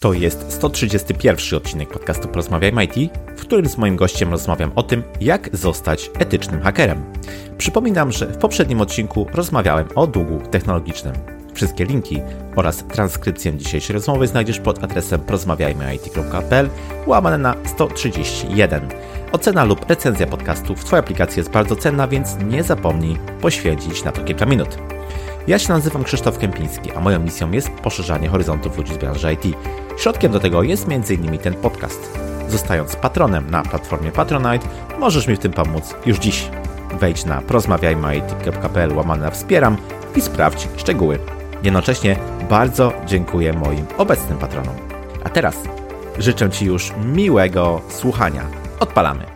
To jest 131 odcinek podcastu Porozmawiajmy IT, w którym z moim gościem rozmawiam o tym, jak zostać etycznym hakerem. Przypominam, że w poprzednim odcinku rozmawiałem o długu technologicznym. Wszystkie linki oraz transkrypcję dzisiejszej rozmowy znajdziesz pod adresem porozmawiajmyit.pl łamane na 131. Ocena lub recenzja podcastu w Twojej aplikacji jest bardzo cenna, więc nie zapomnij poświęcić na to kilka minut. Ja się nazywam Krzysztof Kępiński, a moją misją jest poszerzanie horyzontów ludzi z branży IT. Środkiem do tego jest m.in. ten podcast. Zostając patronem na platformie Patronite, możesz mi w tym pomóc już dziś. Wejdź na porozmawiajmy.pl łamane wspieram i sprawdź szczegóły. Jednocześnie bardzo dziękuję moim obecnym patronom. A teraz życzę Ci już miłego słuchania. Odpalamy!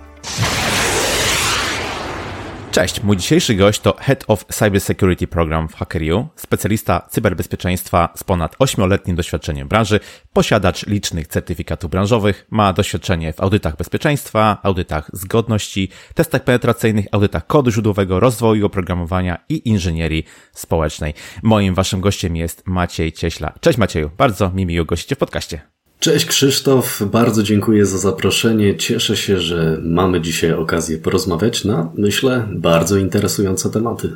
Cześć, mój dzisiejszy gość to Head of Cybersecurity Program w HackerU, specjalista cyberbezpieczeństwa z ponad 8-letnim doświadczeniem branży, posiadacz licznych certyfikatów branżowych, ma doświadczenie w audytach bezpieczeństwa, audytach zgodności, testach penetracyjnych, audytach kodu źródłowego, rozwoju oprogramowania i inżynierii społecznej. Moim waszym gościem jest Maciej Cieśla. Cześć Macieju, bardzo mi miło gościcie w podcaście. Cześć Krzysztof, bardzo dziękuję za zaproszenie. Cieszę się, że mamy dzisiaj okazję porozmawiać na, myślę, bardzo interesujące tematy.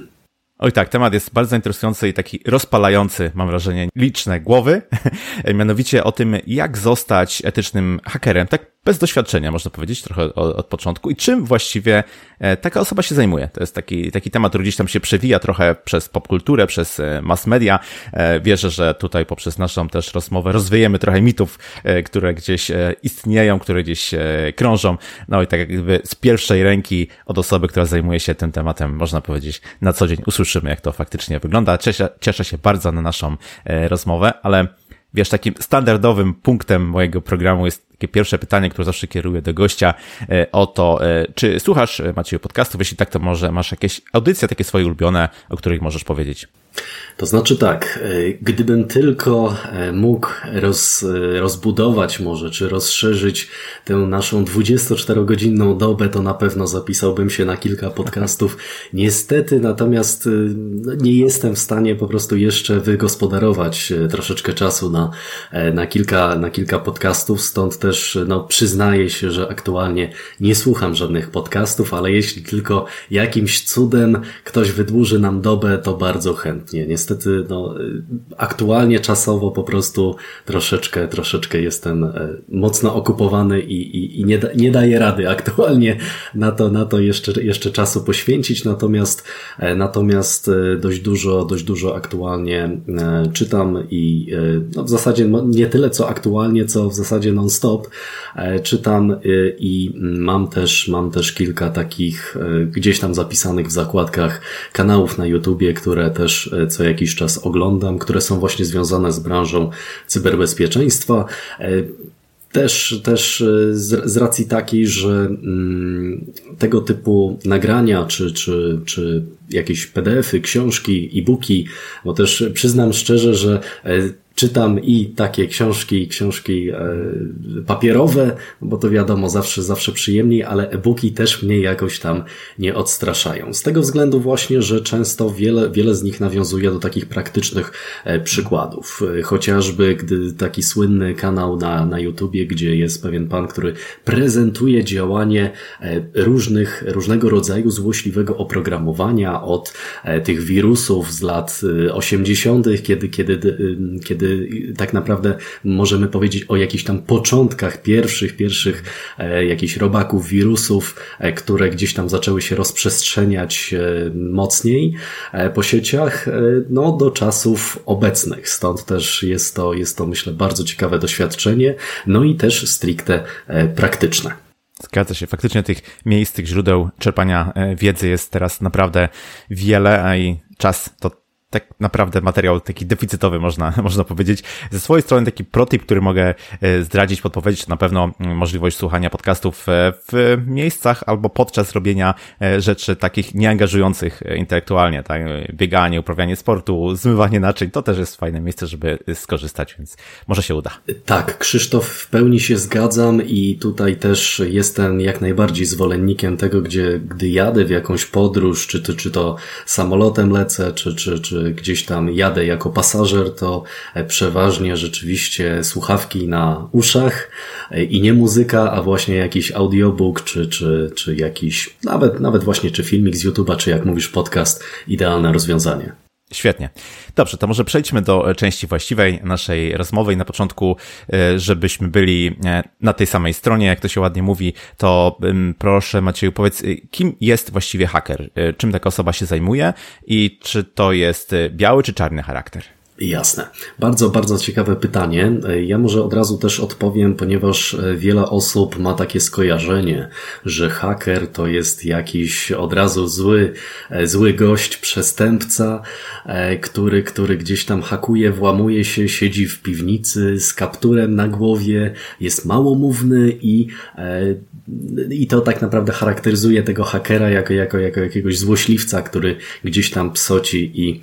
Oj tak, temat jest bardzo interesujący i taki rozpalający, mam wrażenie, liczne głowy. Mianowicie o tym, jak zostać etycznym hakerem. Tak bez doświadczenia, można powiedzieć, trochę od, od, początku. I czym właściwie e, taka osoba się zajmuje? To jest taki, taki temat, który gdzieś tam się przewija trochę przez popkulturę, przez e, mass media. E, wierzę, że tutaj poprzez naszą też rozmowę rozwiejemy trochę mitów, które gdzieś istnieją, które gdzieś krążą. No i tak jakby z pierwszej ręki od osoby, która zajmuje się tym tematem, można powiedzieć, na co dzień usłyszymy, jak to faktycznie wygląda. Cieszę, cieszę się bardzo na naszą rozmowę, ale Wiesz, takim standardowym punktem mojego programu jest takie pierwsze pytanie, które zawsze kieruję do gościa e, o to, e, czy słuchasz, e, Macieju, podcastów? Jeśli tak, to może masz jakieś audycje takie swoje ulubione, o których możesz powiedzieć? To znaczy tak, gdybym tylko mógł roz, rozbudować może, czy rozszerzyć tę naszą 24-godzinną dobę, to na pewno zapisałbym się na kilka podcastów. Niestety natomiast no, nie jestem w stanie po prostu jeszcze wygospodarować troszeczkę czasu na, na, kilka, na kilka podcastów, stąd też no, przyznaję się, że aktualnie nie słucham żadnych podcastów, ale jeśli tylko jakimś cudem ktoś wydłuży nam dobę, to bardzo chętnie. Niestety, no, aktualnie czasowo po prostu troszeczkę, troszeczkę jestem e, mocno okupowany i, i, i nie, da, nie daję rady aktualnie na to, na to jeszcze, jeszcze czasu poświęcić, natomiast, e, natomiast e, dość dużo, dość dużo aktualnie czytam i no, w zasadzie no, nie tyle co aktualnie, co w zasadzie non-stop stop e, czytam e, i mam też, mam też kilka takich e, gdzieś tam zapisanych w zakładkach kanałów na YouTubie, które też co jakiś czas oglądam, które są właśnie związane z branżą cyberbezpieczeństwa. Też, też z, z racji takiej, że mm, tego typu nagrania, czy, czy, czy jakieś PDF-y, książki, e-booki, bo też przyznam szczerze, że czytam i takie książki, książki e, papierowe, bo to wiadomo, zawsze, zawsze przyjemniej, ale e-booki też mnie jakoś tam nie odstraszają. Z tego względu właśnie, że często wiele, wiele z nich nawiązuje do takich praktycznych e, przykładów. E, chociażby gdy taki słynny kanał na, na YouTubie, gdzie jest pewien pan, który prezentuje działanie różnych, różnego rodzaju złośliwego oprogramowania od tych wirusów z lat 80., kiedy, kiedy, kiedy kiedy tak naprawdę możemy powiedzieć o jakichś tam początkach pierwszych, pierwszych e, jakichś robaków, wirusów, e, które gdzieś tam zaczęły się rozprzestrzeniać e, mocniej po sieciach, no do czasów obecnych. Stąd też jest to, jest to myślę bardzo ciekawe doświadczenie, no i też stricte praktyczne. Zgadza się. Faktycznie tych miejsc, tych źródeł czerpania wiedzy jest teraz naprawdę wiele, a i czas to tak naprawdę materiał taki deficytowy, można, można powiedzieć. Ze swojej strony taki protip, który mogę e, zdradzić, podpowiedzieć, to na pewno możliwość słuchania podcastów e, w miejscach albo podczas robienia e, rzeczy takich nieangażujących intelektualnie, tak? Bieganie, uprawianie sportu, zmywanie naczyń, to też jest fajne miejsce, żeby skorzystać, więc może się uda. Tak, Krzysztof, w pełni się zgadzam i tutaj też jestem jak najbardziej zwolennikiem tego, gdzie, gdy jadę w jakąś podróż, czy to, czy to samolotem lecę, czy, czy, czy gdzieś tam jadę jako pasażer, to przeważnie rzeczywiście słuchawki na uszach i nie muzyka, a właśnie jakiś audiobook, czy, czy, czy jakiś, nawet, nawet właśnie czy filmik z YouTube'a, czy jak mówisz podcast, idealne rozwiązanie. Świetnie. Dobrze, to może przejdźmy do części właściwej naszej rozmowy i na początku, e, żebyśmy byli e, na tej samej stronie, jak to się ładnie mówi, to proszę Macieju, powiedz, e, kim jest właściwie haker? Czym taka osoba się zajmuje i czy to jest biały czy czarny charakter? Jasne. Bardzo, bardzo ciekawe pytanie. Ja może od razu też odpowiem, ponieważ e, wiele osób ma takie skojarzenie, że haker to jest jakiś od razu zły, e, zły gość, przestępca, e, który, który gdzieś tam hakuje, włamuje się, siedzi w piwnicy z kapturem na głowie, jest małomówny i i to tak naprawdę charakteryzuje tego hakera jako, jako, jako jakiegoś złośliwca, który gdzieś tam psoci i,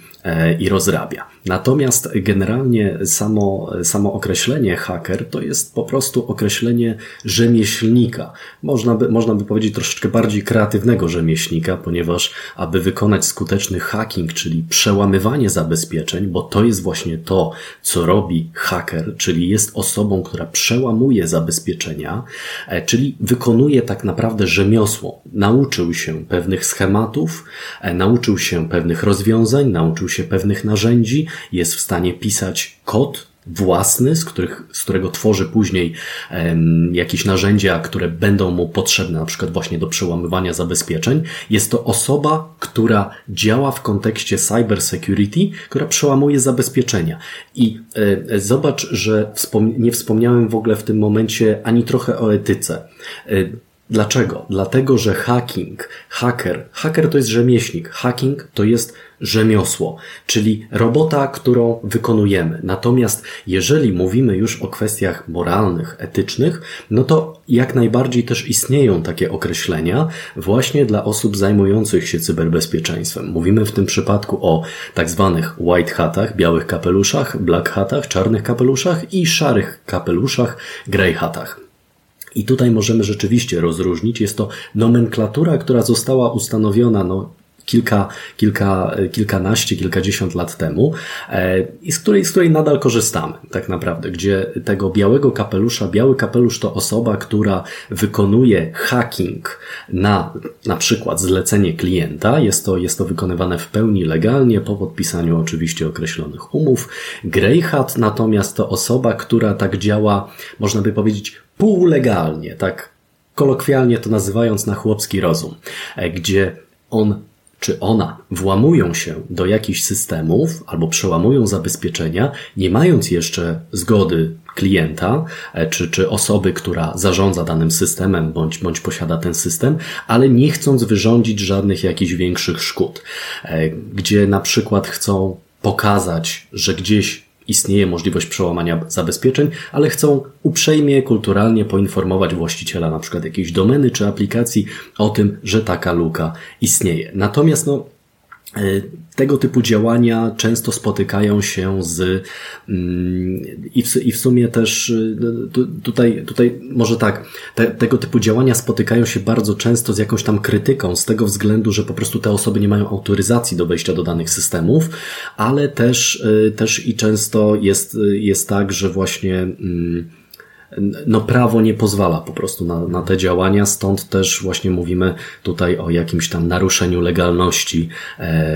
i rozrabia. Natomiast generalnie samo, samo określenie haker to jest po prostu określenie rzemieślnika. Można by, można by powiedzieć troszeczkę bardziej kreatywnego rzemieślnika, ponieważ aby wykonać skuteczny hacking, czyli przełamywanie zabezpieczeń, bo to jest właśnie to, co robi haker, czyli jest osobą, która przełamuje zabezpieczenia, e, czyli wykonuje wykonuje tak naprawdę rzemiosło. Nauczył się pewnych schematów, e, nauczył się pewnych rozwiązań, nauczył się pewnych narzędzi, jest w stanie pisać kod, własny, z, których, z którego tworzy później um, jakieś narzędzia, które będą mu potrzebne na przykład właśnie do przełamywania zabezpieczeń. Jest to osoba, która działa w kontekście cyber security, która przełamuje zabezpieczenia. I e, zobacz, że wspom nie wspomniałem w ogóle w tym momencie ani trochę o etyce. E, Dlaczego? Dlatego, że hacking, hacker, hacker to jest rzemieślnik, hacking to jest rzemiosło, czyli robota, którą wykonujemy. Natomiast jeżeli mówimy już o kwestiach moralnych, etycznych, no to jak najbardziej też istnieją takie określenia właśnie dla osób zajmujących się cyberbezpieczeństwem. Mówimy w tym przypadku o tak zwanych white hatach, białych kapeluszach, black hatach, czarnych kapeluszach i szarych kapeluszach, grey hatach. I tutaj możemy rzeczywiście rozróżnić. Jest to nomenklatura, która została ustanowiona no, kilka, kilka, kilkanaście, kilkadziesiąt lat temu e, i z której, z której nadal korzystamy, tak naprawdę, gdzie tego białego kapelusza, biały kapelusz to osoba, która wykonuje hacking na na przykład zlecenie klienta. Jest to, jest to wykonywane w pełni legalnie, po podpisaniu oczywiście określonych umów. Grey hat natomiast to osoba, która tak działa, można by powiedzieć, półlegalnie, tak kolokwialnie to nazywając na chłopski rozum, e, gdzie on czy ona włamują się do jakichś systemów albo przełamują zabezpieczenia, nie mając jeszcze zgody klienta, e, czy, czy osoby, która zarządza danym systemem, bądź, bądź posiada ten system, ale nie chcąc wyrządzić żadnych jakichś większych szkód, e, gdzie na przykład chcą pokazać, że gdzieś istnieje możliwość przełamania zabezpieczeń, ale chcą uprzejmie, kulturalnie poinformować właściciela na przykład jakiejś domeny czy aplikacji o tym, że taka luka istnieje. Natomiast no, tego typu działania często spotykają się z mm, i w, sumie też y, tutaj, tutaj może tak, te, tego typu działania spotykają się bardzo często z jakąś tam krytyką z tego względu, że po prostu te osoby nie mają autoryzacji do wejścia do danych systemów, ale też, y, też i często jest, jest tak, że właśnie mm, no prawo nie pozwala po prostu na, na te działania, stąd też właśnie mówimy tutaj o jakimś tam naruszeniu legalności,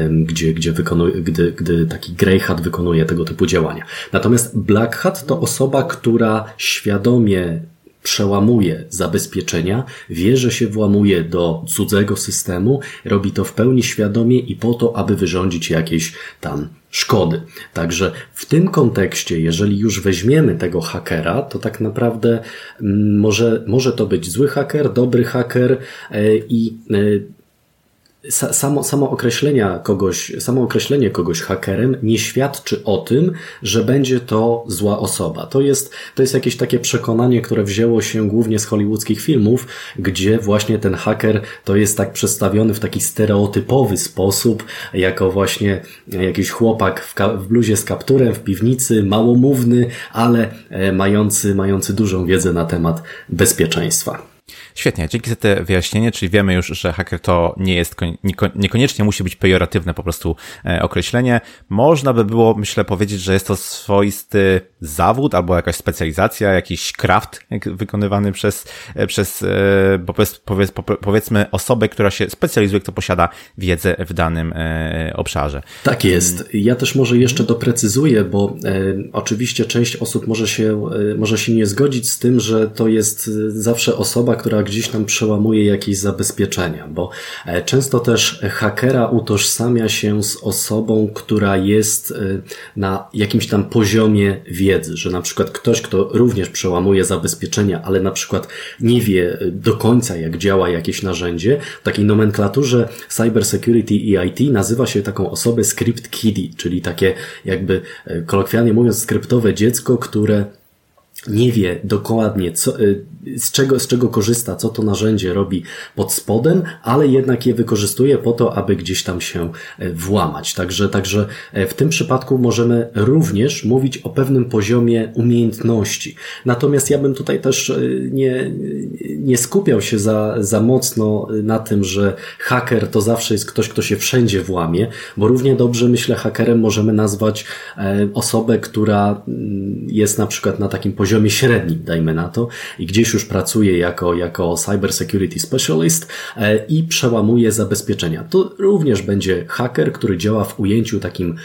gdzie, gdzie wykonuje, gdy, gdy taki grey hat wykonuje tego typu działania. Natomiast black hat to osoba, która świadomie przełamuje zabezpieczenia, wie, że się włamuje do cudzego systemu, robi to w pełni świadomie i po to, aby wyrządzić jakieś tam szkody. Także w tym kontekście, jeżeli już weźmiemy tego hakera, to tak naprawdę mm, może, może to być zły haker, dobry haker e, i e, samo, samo, określenia kogoś, samo określenie kogoś hakerem nie świadczy o tym, że będzie to zła osoba. To jest, to jest jakieś takie przekonanie, które wzięło się głównie z hollywoodzkich filmów, gdzie właśnie ten haker to jest tak przedstawiony w taki stereotypowy sposób, jako właśnie jakiś chłopak w, w bluzie z kapturem w piwnicy, małomówny, ale e, mający, mający dużą wiedzę na temat bezpieczeństwa. Świetnie, dzięki za te wyjaśnienie, czyli wiemy już, że haker to nie jest, niekoniecznie musi być pejoratywne po prostu e, określenie. Można by było, myślę, powiedzieć, że jest to swoisty zawód albo jakaś specjalizacja, jakiś craft wykonywany przez, e, przez e, powiedz, powiedz, powiedzmy osobę, która się specjalizuje, kto posiada wiedzę w danym obszarze. Tak jest. Ja też może jeszcze doprecyzuję, bo oczywiście część osób może się, może się nie zgodzić z tym, że to jest zawsze osoba, która gdzieś tam przełamuje jakieś zabezpieczenia, bo e, często też hakera utożsamia się z osobą, która jest e, na jakimś tam poziomie wiedzy, że na przykład ktoś, kto również przełamuje zabezpieczenia, ale na przykład nie wie do końca, jak działa jakieś narzędzie, w takiej nomenklaturze cyber security i IT nazywa się taką osobę script kiddie, czyli takie jakby e, kolokwialnie mówiąc skryptowe dziecko, które nie wie dokładnie, co, y, z, czego, z czego korzysta, co to narzędzie robi pod spodem, ale jednak je wykorzystuje po to, aby gdzieś tam się e, włamać. Także, także e, w tym przypadku możemy również mówić o pewnym poziomie umiejętności. Natomiast ja bym tutaj też e, nie, nie skupiał się za, za mocno na tym, że haker to zawsze jest ktoś, kto się wszędzie włamie, bo równie dobrze, myślę, hakerem możemy nazwać osobę, która mm, jest na przykład na takim poziomie poziomie średnim, dajmy na to, i gdzieś już pracuje jako, jako cyber security specialist e, i przełamuje zabezpieczenia. To również będzie haker, który działa w ujęciu takim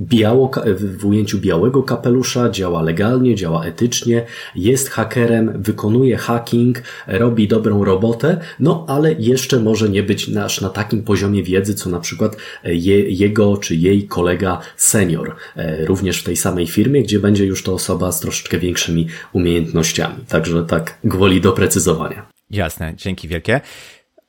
biało, w ujęciu białego kapelusza, działa legalnie, działa etycznie, jest hakerem, wykonuje hacking, robi dobrą robotę, no ale jeszcze może nie być nasz na takim poziomie wiedzy, co na przykład e, je, jego czy jej kolega senior, e, również w tej samej firmie, gdzie będzie już to osoba z troszeczkę większym umiejętnościami. Także tak gwoli doprecyzowania. Jasne, dzięki wielkie.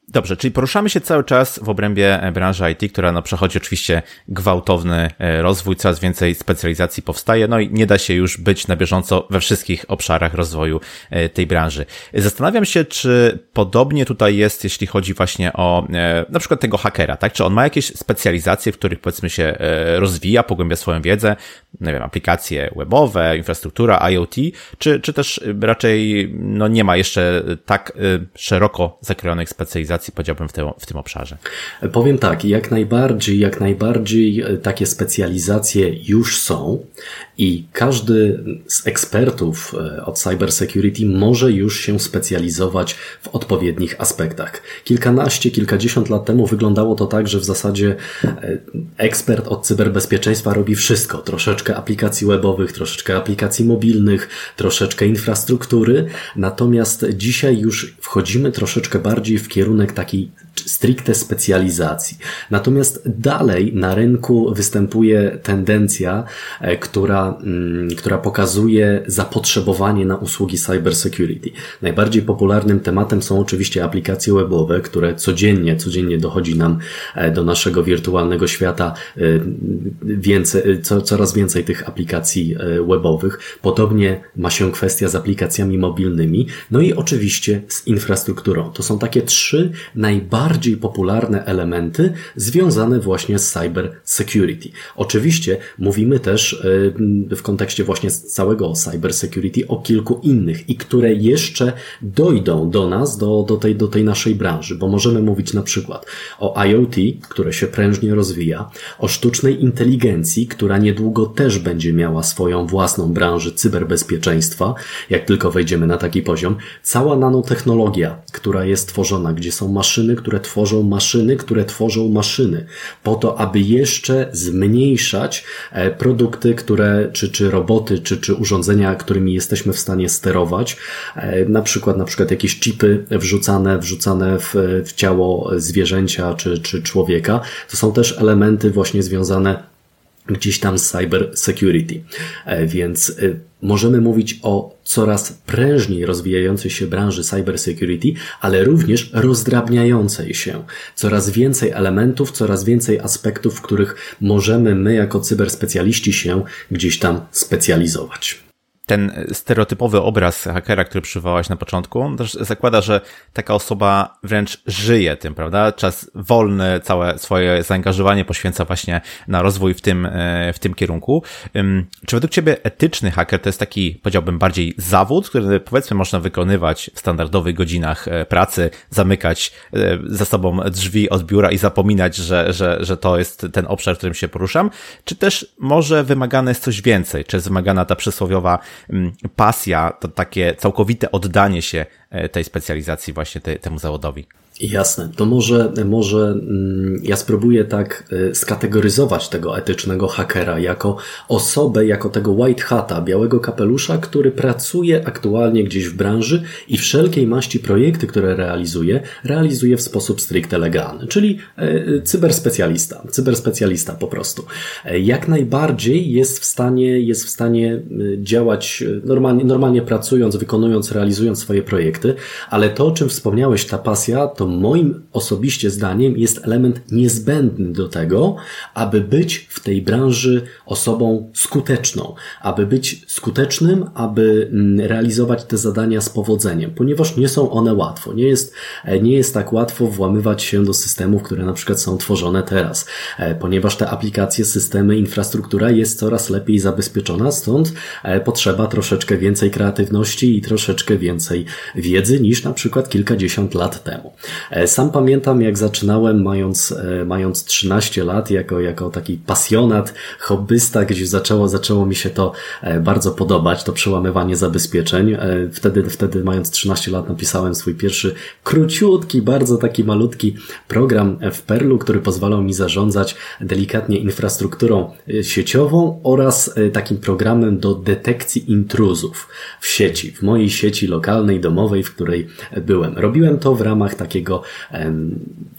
Dobrze, czyli poruszamy się cały czas w obrębie e, branży IT, która no, przechodzi oczywiście gwałtowny e, rozwój, coraz więcej specjalizacji powstaje, no i nie da się już być na bieżąco we wszystkich obszarach rozwoju e, tej branży. Zastanawiam się, czy podobnie tutaj jest, jeśli chodzi właśnie o na przykład tego hakera, tak? Czy on ma jakieś specjalizacje, w których powiedzmy się rozwija, pogłębia swoją wiedzę, nie wiem, aplikacje webowe, infrastruktura, IoT, czy, czy też raczej no, nie ma jeszcze tak szeroko zakrojonych specjalizacji specjalizacji, powiedziałbym, w, w tym obszarze? Powiem tak, jak najbardziej, jak najbardziej e, takie specjalizacje już są i każdy z ekspertów e, od cybersecurity może już się specjalizować w odpowiednich aspektach. Kilkanaście, kilkadziesiąt lat temu wyglądało to tak, że w zasadzie e, ekspert od cyberbezpieczeństwa robi wszystko. Troszeczkę aplikacji webowych, troszeczkę aplikacji mobilnych, troszeczkę infrastruktury. Natomiast dzisiaj już wchodzimy troszeczkę bardziej w kierunek takiej stricte specjalizacji. Natomiast dalej na rynku występuje tendencja, e, która, mm, która pokazuje zapotrzebowanie na usługi cybersecurity. Najbardziej popularnym tematem są oczywiście aplikacje webowe, które codziennie, codziennie dochodzi nam e, do naszego wirtualnego świata e, więcej, co, coraz więcej tych aplikacji webowych. Podobnie ma się kwestia z aplikacjami mobilnymi, no i oczywiście z infrastrukturą. To są takie trzy najbardziej popularne elementy związane właśnie z cyber security. Oczywiście mówimy też y, w kontekście właśnie całego cyber security o kilku innych i które jeszcze dojdą do nas, do, do, tej, do tej naszej branży, bo możemy mówić na przykład o IoT, które się prężnie rozwija, o sztucznej inteligencji, która niedługo też będzie miała swoją własną branżę cyberbezpieczeństwa, jak tylko wejdziemy na taki poziom, cała nanotechnologia, która jest tworzona, gdzie są maszyny, maszyny, które tworzą maszyny, które tworzą maszyny, po to, aby jeszcze zmniejszać e, produkty, które, czy, czy roboty, czy, czy urządzenia, którymi jesteśmy w stanie sterować, e, na przykład, na przykład jakieś chipy wrzucane, wrzucane w, w ciało zwierzęcia, czy, czy człowieka. To są też elementy właśnie związane gdzieś tam cyber security. E, więc Możemy mówić o coraz prężniej rozwijającej się branży cybersecurity, ale również rozdrabniającej się. Coraz więcej elementów, coraz więcej aspektów, w których możemy my jako cyberspecjaliści się gdzieś tam specjalizować. Ten stereotypowy obraz hakera, który przywołałeś na początku, też zakłada, że taka osoba wręcz żyje tym, prawda? Czas wolny, całe swoje zaangażowanie poświęca właśnie na rozwój w tym, e, w tym kierunku. Czy według Ciebie etyczny haker to jest taki, powiedziałbym, bardziej zawód, który powiedzmy można wykonywać w standardowych godzinach e, pracy, zamykać e, za sobą drzwi od biura i zapominać, że, że, że to jest ten obszar, w którym się poruszam? Czy też może wymagane jest coś więcej? Czy jest wymagana ta przysłowiowa pasja, to takie całkowite oddanie się e, tej specjalizacji właśnie te, temu zawodowi. Jasne. To może, może mm, ja spróbuję tak y, skategoryzować tego etycznego hakera jako osobę, jako tego white hata, białego kapelusza, który pracuje aktualnie gdzieś w branży i wszelkiej maści projekty, które realizuje, realizuje w sposób stricte legalny, czyli e, y, cyberspecjalista, cyberspecjalista po prostu. E, jak najbardziej jest w stanie, jest w stanie y, działać normalnie, normalnie pracując, wykonując, realizując swoje projekty, ale to, o czym wspomniałeś, ta pasja, to moim osobiście zdaniem jest element niezbędny do tego, aby być w tej branży osobą skuteczną, aby być skutecznym, aby mm, realizować te zadania z powodzeniem, ponieważ nie są one łatwo. Nie jest, e, nie jest tak łatwo włamywać się do systemów, które na przykład są tworzone teraz, e, ponieważ te aplikacje, systemy, infrastruktura jest coraz lepiej zabezpieczona, stąd e, potrzeba troszeczkę więcej kreatywności i troszeczkę więcej wiedzy niż na przykład kilkadziesiąt lat temu. E, sam pamiętam, jak zaczynałem mając, e, mając 13 lat, jako, jako taki pasjonat, hobbysta, gdzieś zaczęło, zaczęło mi się to e, bardzo podobać, to przełamywanie zabezpieczeń. Wtedy, wtedy mając 13 lat napisałem swój pierwszy króciutki, bardzo taki malutki program w Perlu, który pozwalał mi zarządzać delikatnie infrastrukturą sieciową oraz takim programem do detekcji intruzów w sieci, w mojej sieci lokalnej, domowej, w której byłem. Robiłem to w ramach takiego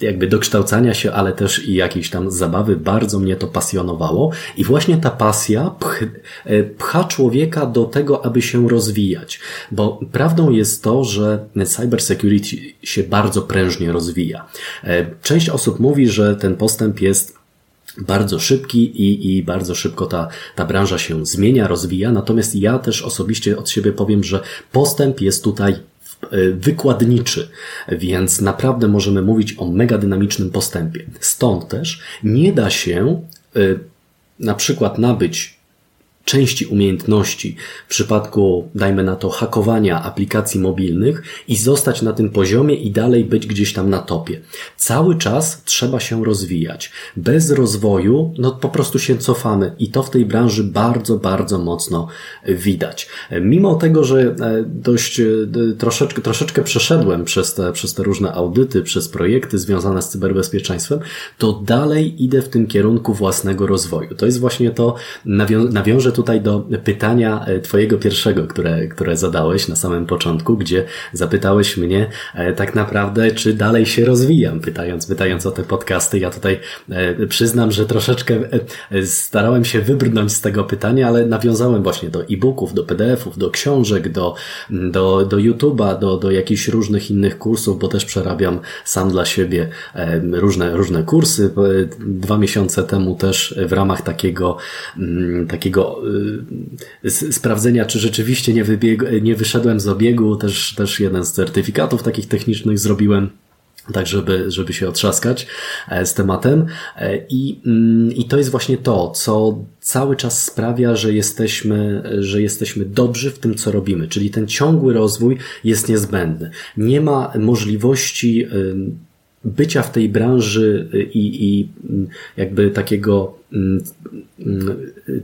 jakby dokształcania się, ale też i jakiejś tam zabawy. Bardzo mnie to pasjonowało i właśnie ta pasja pch, e, pcha człowieka do tego, aby się rozwijać. Bo prawdą jest to, że cybersecurity się bardzo prężnie rozwija. E, część osób mówi, że ten postęp jest bardzo szybki i, i bardzo szybko ta, ta branża się zmienia, rozwija. Natomiast ja też osobiście od siebie powiem, że postęp jest tutaj wykładniczy, więc naprawdę możemy mówić o mega dynamicznym postępie. Stąd też nie da się e, na przykład nabyć części umiejętności w przypadku, dajmy na to, hakowania aplikacji mobilnych i zostać na tym poziomie i dalej być gdzieś tam na topie. Cały czas trzeba się rozwijać. Bez rozwoju, no po prostu się cofamy i to w tej branży bardzo, bardzo mocno widać. Mimo tego, że e, dość e, troszeczkę, troszeczkę przeszedłem przez te, przez te różne audyty, przez projekty związane z cyberbezpieczeństwem, to dalej idę w tym kierunku własnego rozwoju. To jest właśnie to, nawią nawiążę tutaj do pytania e, Twojego pierwszego, które, które zadałeś na samym początku, gdzie zapytałeś mnie e, tak naprawdę, czy dalej się rozwijam, pytając, pytając o te podcasty. Ja tutaj e, przyznam, że troszeczkę starałem się wybrnąć z tego pytania, ale nawiązałem właśnie do e-booków, do PDF-ów, do książek, do, do, do YouTube'a, do, do jakichś różnych innych kursów, bo też przerabiam sam dla siebie różne, różne kursy. Dwa miesiące temu też w ramach takiego, takiego sprawdzenia, czy rzeczywiście nie, wybieg, nie wyszedłem z obiegu. Też, też jeden z certyfikatów takich technicznych zrobiłem tak żeby, żeby się otrzaskać e, z tematem. E, I, mm, I to jest właśnie to, co cały czas sprawia, że jesteśmy, że jesteśmy dobrzy w tym, co robimy. Czyli ten ciągły rozwój jest niezbędny. Nie ma możliwości bycia w tej branży i, i jakby takiego mm,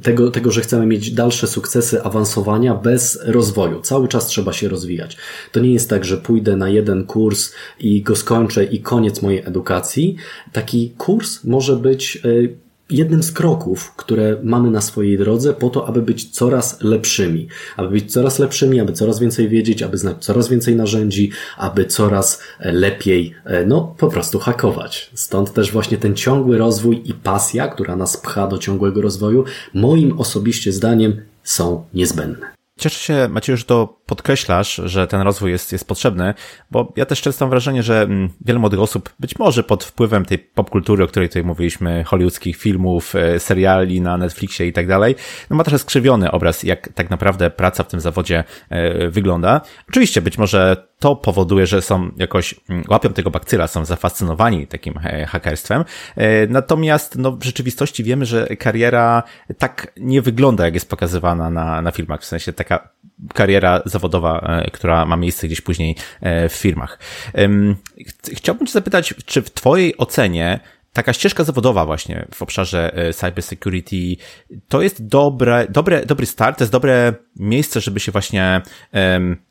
tego, tego, że chcemy mieć dalsze sukcesy awansowania bez rozwoju. Cały czas trzeba się rozwijać. To nie jest tak, że pójdę na jeden kurs i go skończę i koniec mojej edukacji. Taki kurs może być y, jednym z kroków, które mamy na swojej drodze po to, aby być coraz lepszymi. Aby być coraz lepszymi, aby coraz więcej wiedzieć, aby znać coraz więcej narzędzi, aby coraz e, lepiej, e, no, po prostu hakować. Stąd też właśnie ten ciągły rozwój i pasja, która nas pcha do ciągłego rozwoju, moim osobiście zdaniem są niezbędne. Cieszę się, Maciej, że to podkreślasz, że ten rozwój jest, jest potrzebny, bo ja też często mam wrażenie, że mm, wiele młodych osób, być może pod wpływem tej popkultury, o której tutaj mówiliśmy, hollywoodzkich filmów, e, seriali na Netflixie i tak dalej, no ma trochę skrzywiony obraz, jak tak naprawdę praca w tym zawodzie e, wygląda. Oczywiście, być może to powoduje, że są jakoś, mm, łapią tego bakcyla, są zafascynowani takim e, hakerstwem. Natomiast no, w rzeczywistości wiemy, że kariera tak nie wygląda, jak jest pokazywana na, na filmach. W sensie taka kariera zawodowa, e, która ma miejsce gdzieś później e, w firmach. Chciałbym Cię zapytać, czy w Twojej ocenie taka ścieżka zawodowa właśnie w obszarze e, cybersecurity to jest dobre, dobre, dobry start, to jest dobre miejsce, żeby się właśnie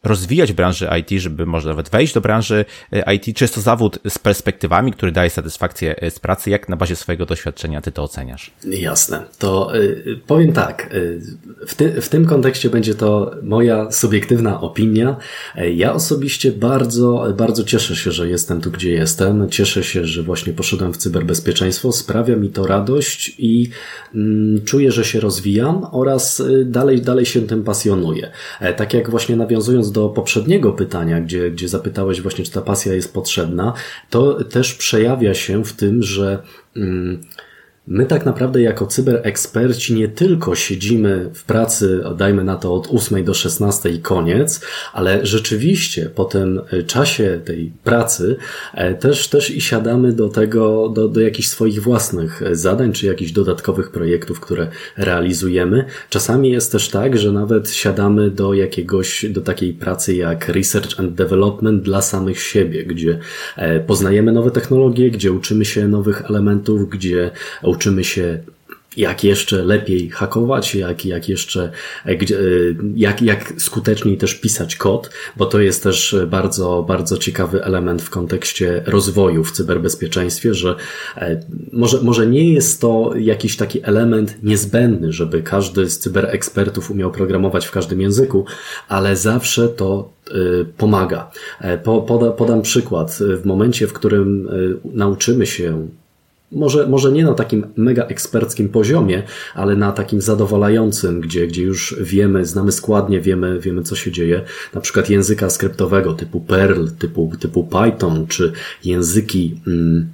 rozwijać w branży IT, żeby może nawet wejść do branży IT. Czy jest to zawód z perspektywami, który daje satysfakcję z pracy? Jak na bazie swojego doświadczenia ty to oceniasz? Jasne. To powiem tak. W, ty, w tym kontekście będzie to moja subiektywna opinia. Ja osobiście bardzo, bardzo cieszę się, że jestem tu, gdzie jestem. Cieszę się, że właśnie poszedłem w cyberbezpieczeństwo bezpieczeństwo, sprawia mi to radość i mm, czuję, że się rozwijam oraz y, dalej, dalej się tym pasjonuję. E, tak jak właśnie nawiązując do poprzedniego pytania, gdzie, gdzie zapytałeś właśnie, czy ta pasja jest potrzebna, to też przejawia się w tym, że mm, My tak naprawdę jako cybereksperci nie tylko siedzimy w pracy, dajmy na to od 8 do 16 i koniec, ale rzeczywiście po tym e, czasie tej pracy e, też, też i siadamy do tego, do, do jakichś swoich własnych e, zadań, czy jakichś dodatkowych projektów, które realizujemy. Czasami jest też tak, że nawet siadamy do jakiegoś, do takiej pracy jak research and development dla samych siebie, gdzie poznajemy nowe technologie, gdzie uczymy się nowych elementów, gdzie uczymy się jak jeszcze lepiej hakować, jak, jak jeszcze, e, jak, jak skuteczniej też pisać kod, bo to jest też bardzo, bardzo ciekawy element w kontekście rozwoju w cyberbezpieczeństwie, że e, może, może nie jest to jakiś taki element niezbędny, żeby każdy z cyberekspertów umiał programować w każdym języku, ale zawsze to e, pomaga. Poda, podam przykład. W momencie, w którym nauczymy się może, może nie na takim mega eksperckim poziomie, ale na takim zadowalającym, gdzie, gdzie już wiemy, znamy składnie, wiemy, wiemy co się dzieje. Na przykład języka skryptowego typu Perl, typu, typu Python, czy języki, mm,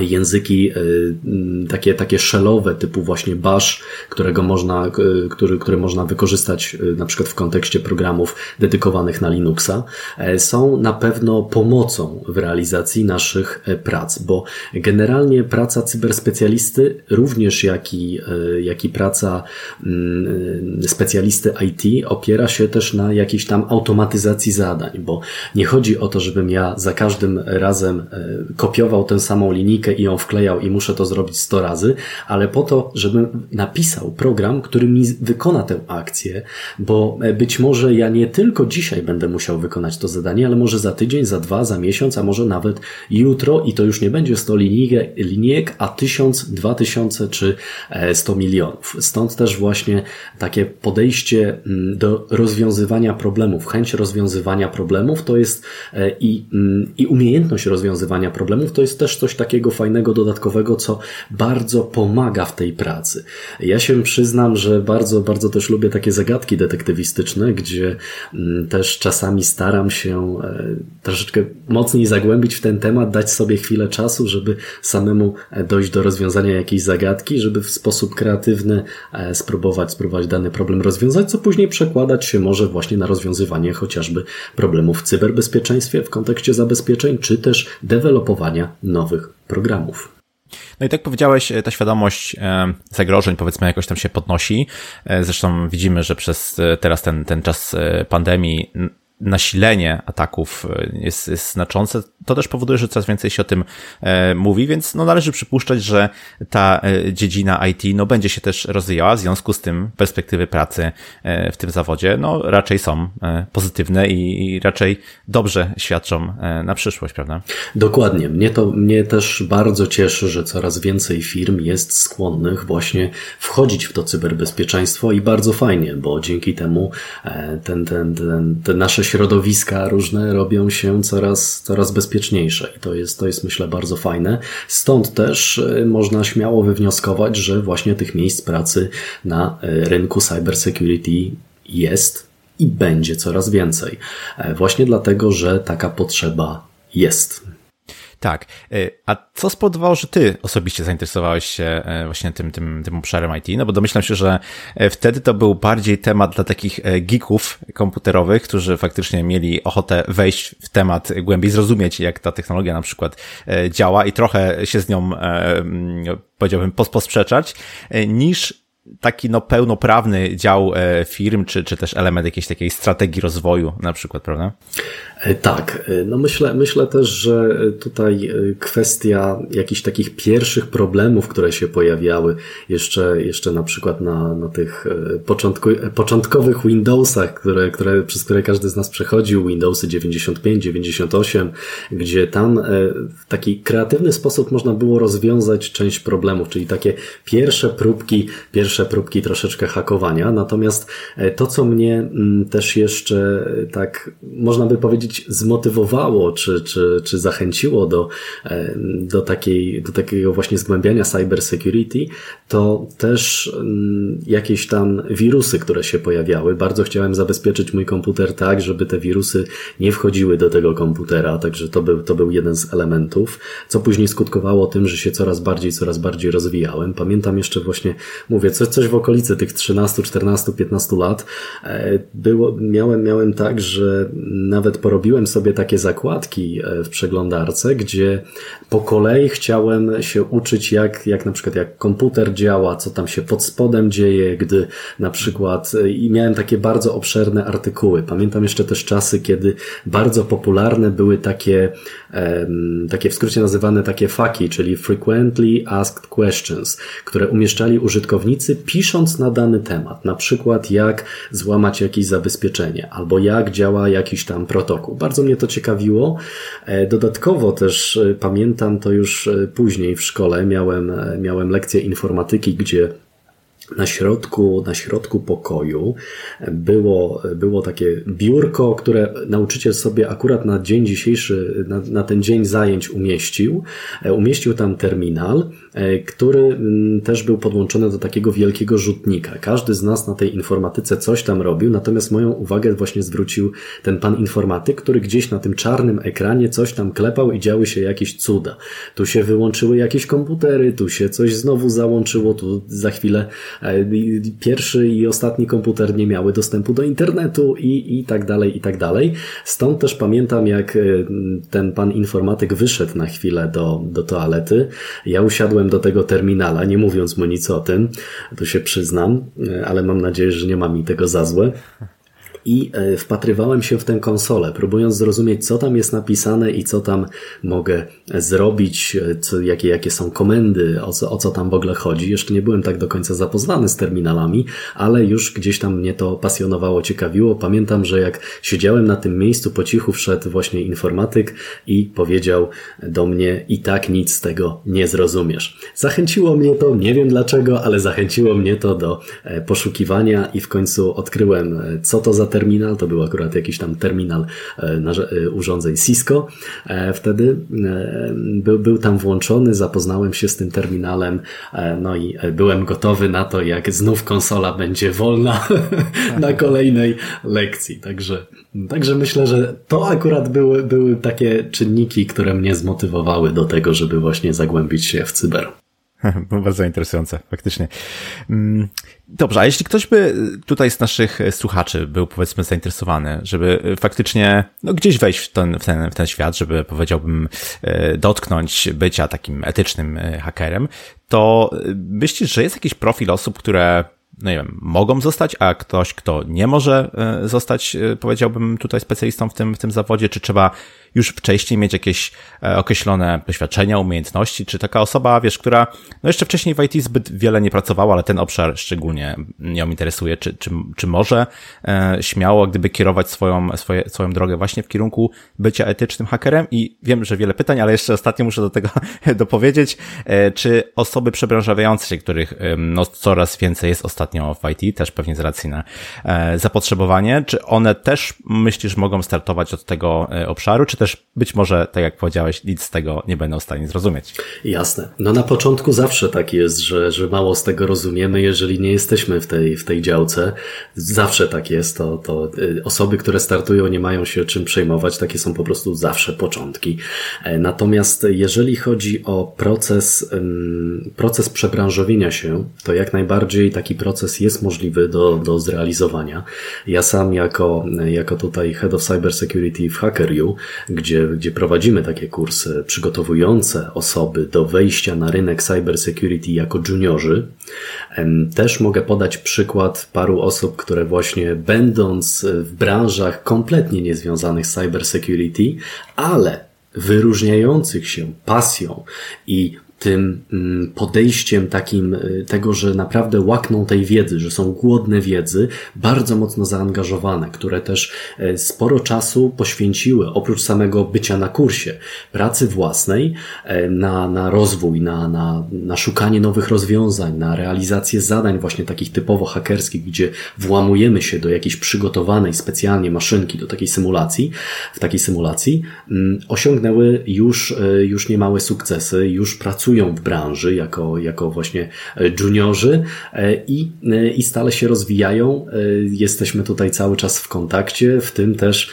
języki y, mm, takie, takie shellowe typu właśnie bash, którego można, y, który, który można wykorzystać y, na przykład w kontekście programów dedykowanych na Linuxa, e, są na pewno pomocą w realizacji naszych e, prac, bo generalnie praca cyberspecjalisty, również jak i, e, jak i praca mm, specjalisty IT opiera się też na jakiejś tam automatyzacji zadań, bo nie chodzi o to, żebym ja za każdym razem kopiował tę samą linijkę i ją wklejał i muszę to zrobić 100 razy, ale po to, żebym napisał program, który mi wykona tę akcję, bo e, być może ja nie tylko dzisiaj będę musiał wykonać to zadanie, ale może za tydzień, za dwa, za miesiąc, a może nawet jutro i to już nie będzie 100 linijek, a 1000, 2000 czy 100 e, milionów. Stąd też właśnie takie podejście mm, do rozwiązywania problemów, chęć rozwiązywania problemów to jest e, i, mm, i umiejętność rozwiązywania problemów to jest też coś takiego fajnego, dodatkowego, co bardzo pomaga w tej pracy. Ja się przyznam, że bardzo, bardzo też lubię takie zagadki detektywistyczne, gdzie mm, też czasami staram się e, troszeczkę mocniej zagłębić w ten temat, dać sobie chwilę czasu, żeby samemu e, dojść do rozwiązania jakiejś zagadki, żeby w sposób kreatywny e, spróbować, spróbować dany problem rozwiązać, co później przekładać się może właśnie na rozwiązywanie chociażby problemów w cyberbezpieczeństwie w kontekście zabezpieczeń, czy też dewelopowania nowych programów. No i tak powiedziałeś, ta świadomość e, zagrożeń powiedzmy jakoś tam się podnosi. E, zresztą widzimy, że przez e, teraz ten, ten czas pandemii nasilenie ataków e, jest, jest znaczące, to też powoduje, że coraz więcej się o tym e, mówi, więc no należy przypuszczać, że ta e, dziedzina IT no będzie się też rozwijała, w związku z tym perspektywy pracy w tym zawodzie no raczej są pozytywne i, i, raczej dobrze świadczą na przyszłość, prawda? Dokładnie. Mnie to mnie też bardzo cieszy, że coraz więcej firm jest skłonnych właśnie wchodzić w to cyberbezpieczeństwo i bardzo fajnie, bo dzięki temu ten, ten, ten, te nasze środowiska różne robią się coraz, coraz bezpieczniejsze i to jest, to jest myślę bardzo fajne. Stąd też e, można śmiało wywnioskować, że właśnie tych miejsc pracy na e, rynku cybersecurity jest i będzie coraz więcej. Właśnie dlatego, że taka potrzeba jest. Tak. E, a co spowodowało, że ty osobiście zainteresowałeś się e, właśnie tym, tym, tym obszarem IT? No bo domyślam się, że e, wtedy to był bardziej temat dla takich geeków komputerowych, którzy faktycznie mieli ochotę wejść w temat głębiej, zrozumieć, jak ta technologia na przykład działa i trochę się z nią, powiedziałbym, posprzeczać, niż taki no pełnoprawny dział firm, czy, czy też element jakiejś takiej strategii rozwoju na przykład, prawda? E, tak, e, no myślę, myślę też, że tutaj e, kwestia jakichś takich pierwszych problemów, które się pojawiały jeszcze, jeszcze na przykład na, na tych początku, początkowych Windowsach, które, które, przez które każdy z nas przechodził, Windowsy 95, 98, gdzie tam w taki kreatywny sposób można było rozwiązać część problemów, czyli takie pierwsze próbki, pierwsze próbki troszeczkę hakowania. Natomiast to, co mnie mm, też jeszcze tak można by powiedzieć zmotywowało, czy, czy, czy zachęciło do, e, do, takiej, do takiego właśnie zgłębiania cyber security, to też mm, jakieś tam wirusy, które się pojawiały. Bardzo chciałem zabezpieczyć mój komputer tak, żeby te wirusy nie wchodziły do tego komputera, także to był, to był jeden z elementów, co później skutkowało tym, że się coraz bardziej, coraz bardziej rozwijałem. Pamiętam jeszcze właśnie, mówię, coś, coś w okolicy tych 13, 14, 15 lat e, było, miałem, miałem tak, że nawet porobiłem robiłem sobie takie zakładki e, w przeglądarce, gdzie po kolei chciałem się uczyć, jak, jak na przykład jak komputer działa, co tam się pod spodem dzieje, gdy na przykład e, i miałem takie bardzo obszerne artykuły. Pamiętam jeszcze też czasy, kiedy bardzo popularne były takie, takie w skrócie nazywane takie faki, czyli frequently asked questions, które umieszczali użytkownicy pisząc na dany temat. Na przykład jak złamać jakieś zabezpieczenie, albo jak działa jakiś tam protokół. Bardzo mnie to ciekawiło. E, dodatkowo też e, pamiętam to już e, później w szkole. Miałem, miałem lekcję informatyki, gdzie na środku, na środku pokoju było, było takie biurko, które nauczyciel sobie akurat na dzień dzisiejszy, na, na ten dzień zajęć umieścił. Umieścił tam terminal E, który mm, też był podłączony do takiego wielkiego rzutnika. Każdy z nas na tej informatyce coś tam robił, natomiast moją uwagę właśnie zwrócił ten pan informatyk, który gdzieś na tym czarnym ekranie coś tam klepał i działy się jakieś cuda. Tu się wyłączyły jakieś komputery, tu się coś znowu załączyło, tu za chwilę e, pierwszy i ostatni komputer nie miały dostępu do internetu i, i tak dalej, i tak dalej. Stąd też pamiętam, jak e, ten pan informatyk wyszedł na chwilę do, do toalety. Ja usiadłem do tego terminala, nie mówiąc mu nic o tym, to się przyznam, e, ale mam nadzieję, że nie ma mi tego za złe i e, wpatrywałem się w tę konsolę, próbując zrozumieć, co tam jest napisane i co tam mogę zrobić, e, co, jakie, jakie są komendy, o co, o co tam w ogóle chodzi. Jeszcze nie byłem tak do końca zapoznany z terminalami, ale już gdzieś tam mnie to pasjonowało, ciekawiło. Pamiętam, że jak siedziałem na tym miejscu, po cichu wszedł właśnie informatyk i powiedział do mnie i tak nic z tego nie zrozumiesz. Zachęciło mnie to, nie wiem dlaczego, ale zachęciło mnie to do e, poszukiwania i w końcu odkryłem, co to za terminal, to był akurat jakiś tam terminal e, e, urządzeń Cisco. E, wtedy był, był tam włączony, zapoznałem się z tym terminalem, no i byłem gotowy na to, jak znów konsola będzie wolna na kolejnej lekcji. Także, także myślę, że to akurat były, były takie czynniki, które mnie zmotywowały do tego, żeby właśnie zagłębić się w cyber. Bardzo interesujące, faktycznie. Dobrze, a jeśli ktoś by tutaj z naszych słuchaczy był powiedzmy zainteresowany, żeby faktycznie no, gdzieś wejść w ten, w, ten, w ten świat, żeby powiedziałbym e, dotknąć bycia takim etycznym e, hakerem, to myślisz, że jest jakiś profil osób, które no nie wiem, mogą zostać, a ktoś, kto nie może e, zostać, powiedziałbym tutaj specjalistą w tym, w tym zawodzie, czy trzeba już wcześniej mieć jakieś e, określone doświadczenia, umiejętności, czy taka osoba, wiesz, która no jeszcze wcześniej w IT zbyt wiele nie pracowała, ale ten obszar szczególnie ją interesuje, czy, czy, czy może e, śmiało gdyby kierować swoją, swoje, swoją drogę właśnie w kierunku bycia etycznym hakerem? I wiem, że wiele pytań, ale jeszcze ostatnio muszę do tego dopowiedzieć, e, czy osoby przebranżawiające się, których no, coraz więcej jest ostatnio w IT, też pewnie z racji na zapotrzebowanie. Czy one też myślisz mogą startować od tego obszaru, czy też być może, tak jak powiedziałeś, nic z tego nie będą w stanie zrozumieć? Jasne. No na początku zawsze tak jest, że, że mało z tego rozumiemy, jeżeli nie jesteśmy w tej, w tej działce. Zawsze tak jest. To, to osoby, które startują, nie mają się czym przejmować. Takie są po prostu zawsze początki. Natomiast jeżeli chodzi o proces, proces przebranżowienia się, to jak najbardziej taki proces jest możliwy do, do zrealizowania. Ja sam jako, jako tutaj Head of Cyber Security w HackerU, gdzie, gdzie prowadzimy takie kursy przygotowujące osoby do wejścia na rynek cyber security jako juniorzy, też mogę podać przykład paru osób, które właśnie będąc w branżach kompletnie niezwiązanych z cyber security, ale wyróżniających się pasją i tym mm, podejściem takim y, tego, że naprawdę łakną tej wiedzy, że są głodne wiedzy, bardzo mocno zaangażowane, które też e, sporo czasu poświęciły, oprócz samego bycia na kursie, pracy własnej, e, na, na rozwój, na, na, na szukanie nowych rozwiązań, na realizację zadań właśnie takich typowo hakerskich, gdzie włamujemy się do jakiejś przygotowanej specjalnie maszynki, do takiej symulacji, w takiej symulacji, mm, osiągnęły już, e, już niemałe sukcesy, już pracują pracują w branży jako, jako właśnie e, juniorzy e, i, e, i stale się rozwijają. Jesteśmy tutaj cały czas w kontakcie, w tym też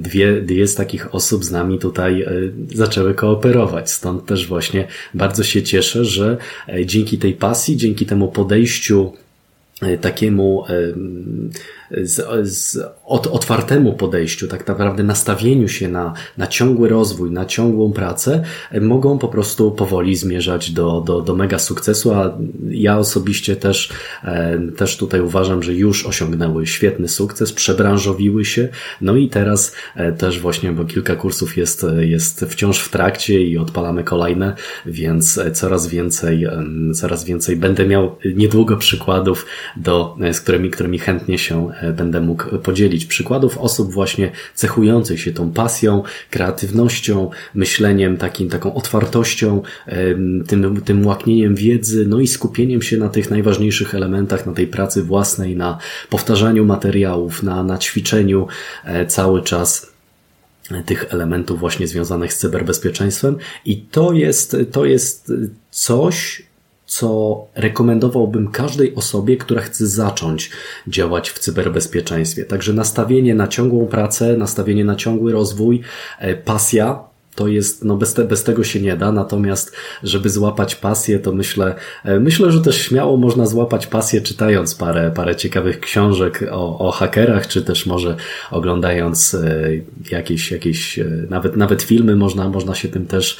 dwie, dwie z takich osób z nami tutaj zaczęły kooperować. Stąd też właśnie bardzo się cieszę, że dzięki tej pasji, dzięki temu podejściu takiemu z, z od, otwartemu podejściu, tak naprawdę nastawieniu się na, na ciągły rozwój, na ciągłą pracę, mogą po prostu powoli zmierzać do, do, do mega sukcesu, a ja osobiście też, e, też tutaj uważam, że już osiągnęły świetny sukces, przebranżowiły się, no i teraz e, też właśnie, bo kilka kursów jest, jest wciąż w trakcie i odpalamy kolejne, więc coraz więcej, coraz więcej będę miał niedługo przykładów, do, z którymi, którymi chętnie się E, będę mógł podzielić. Przykładów osób właśnie cechujących się tą pasją, kreatywnością, myśleniem, takim, taką otwartością, tym, tym łaknieniem wiedzy, no i skupieniem się na tych najważniejszych elementach, na tej pracy własnej, na powtarzaniu materiałów, na, na ćwiczeniu e, cały czas e, tych elementów właśnie związanych z cyberbezpieczeństwem i to jest, to jest coś, co rekomendowałbym każdej osobie, która chce zacząć działać w cyberbezpieczeństwie. Także nastawienie na ciągłą pracę, nastawienie na ciągły rozwój, e, pasja, to jest, no bez, te, bez tego się nie da, natomiast żeby złapać pasję, to myślę, e, myślę, że też śmiało można złapać pasję czytając parę, parę ciekawych książek o, o hakerach, czy też może oglądając e, jakieś, jakieś e, nawet, nawet filmy można, można się tym też,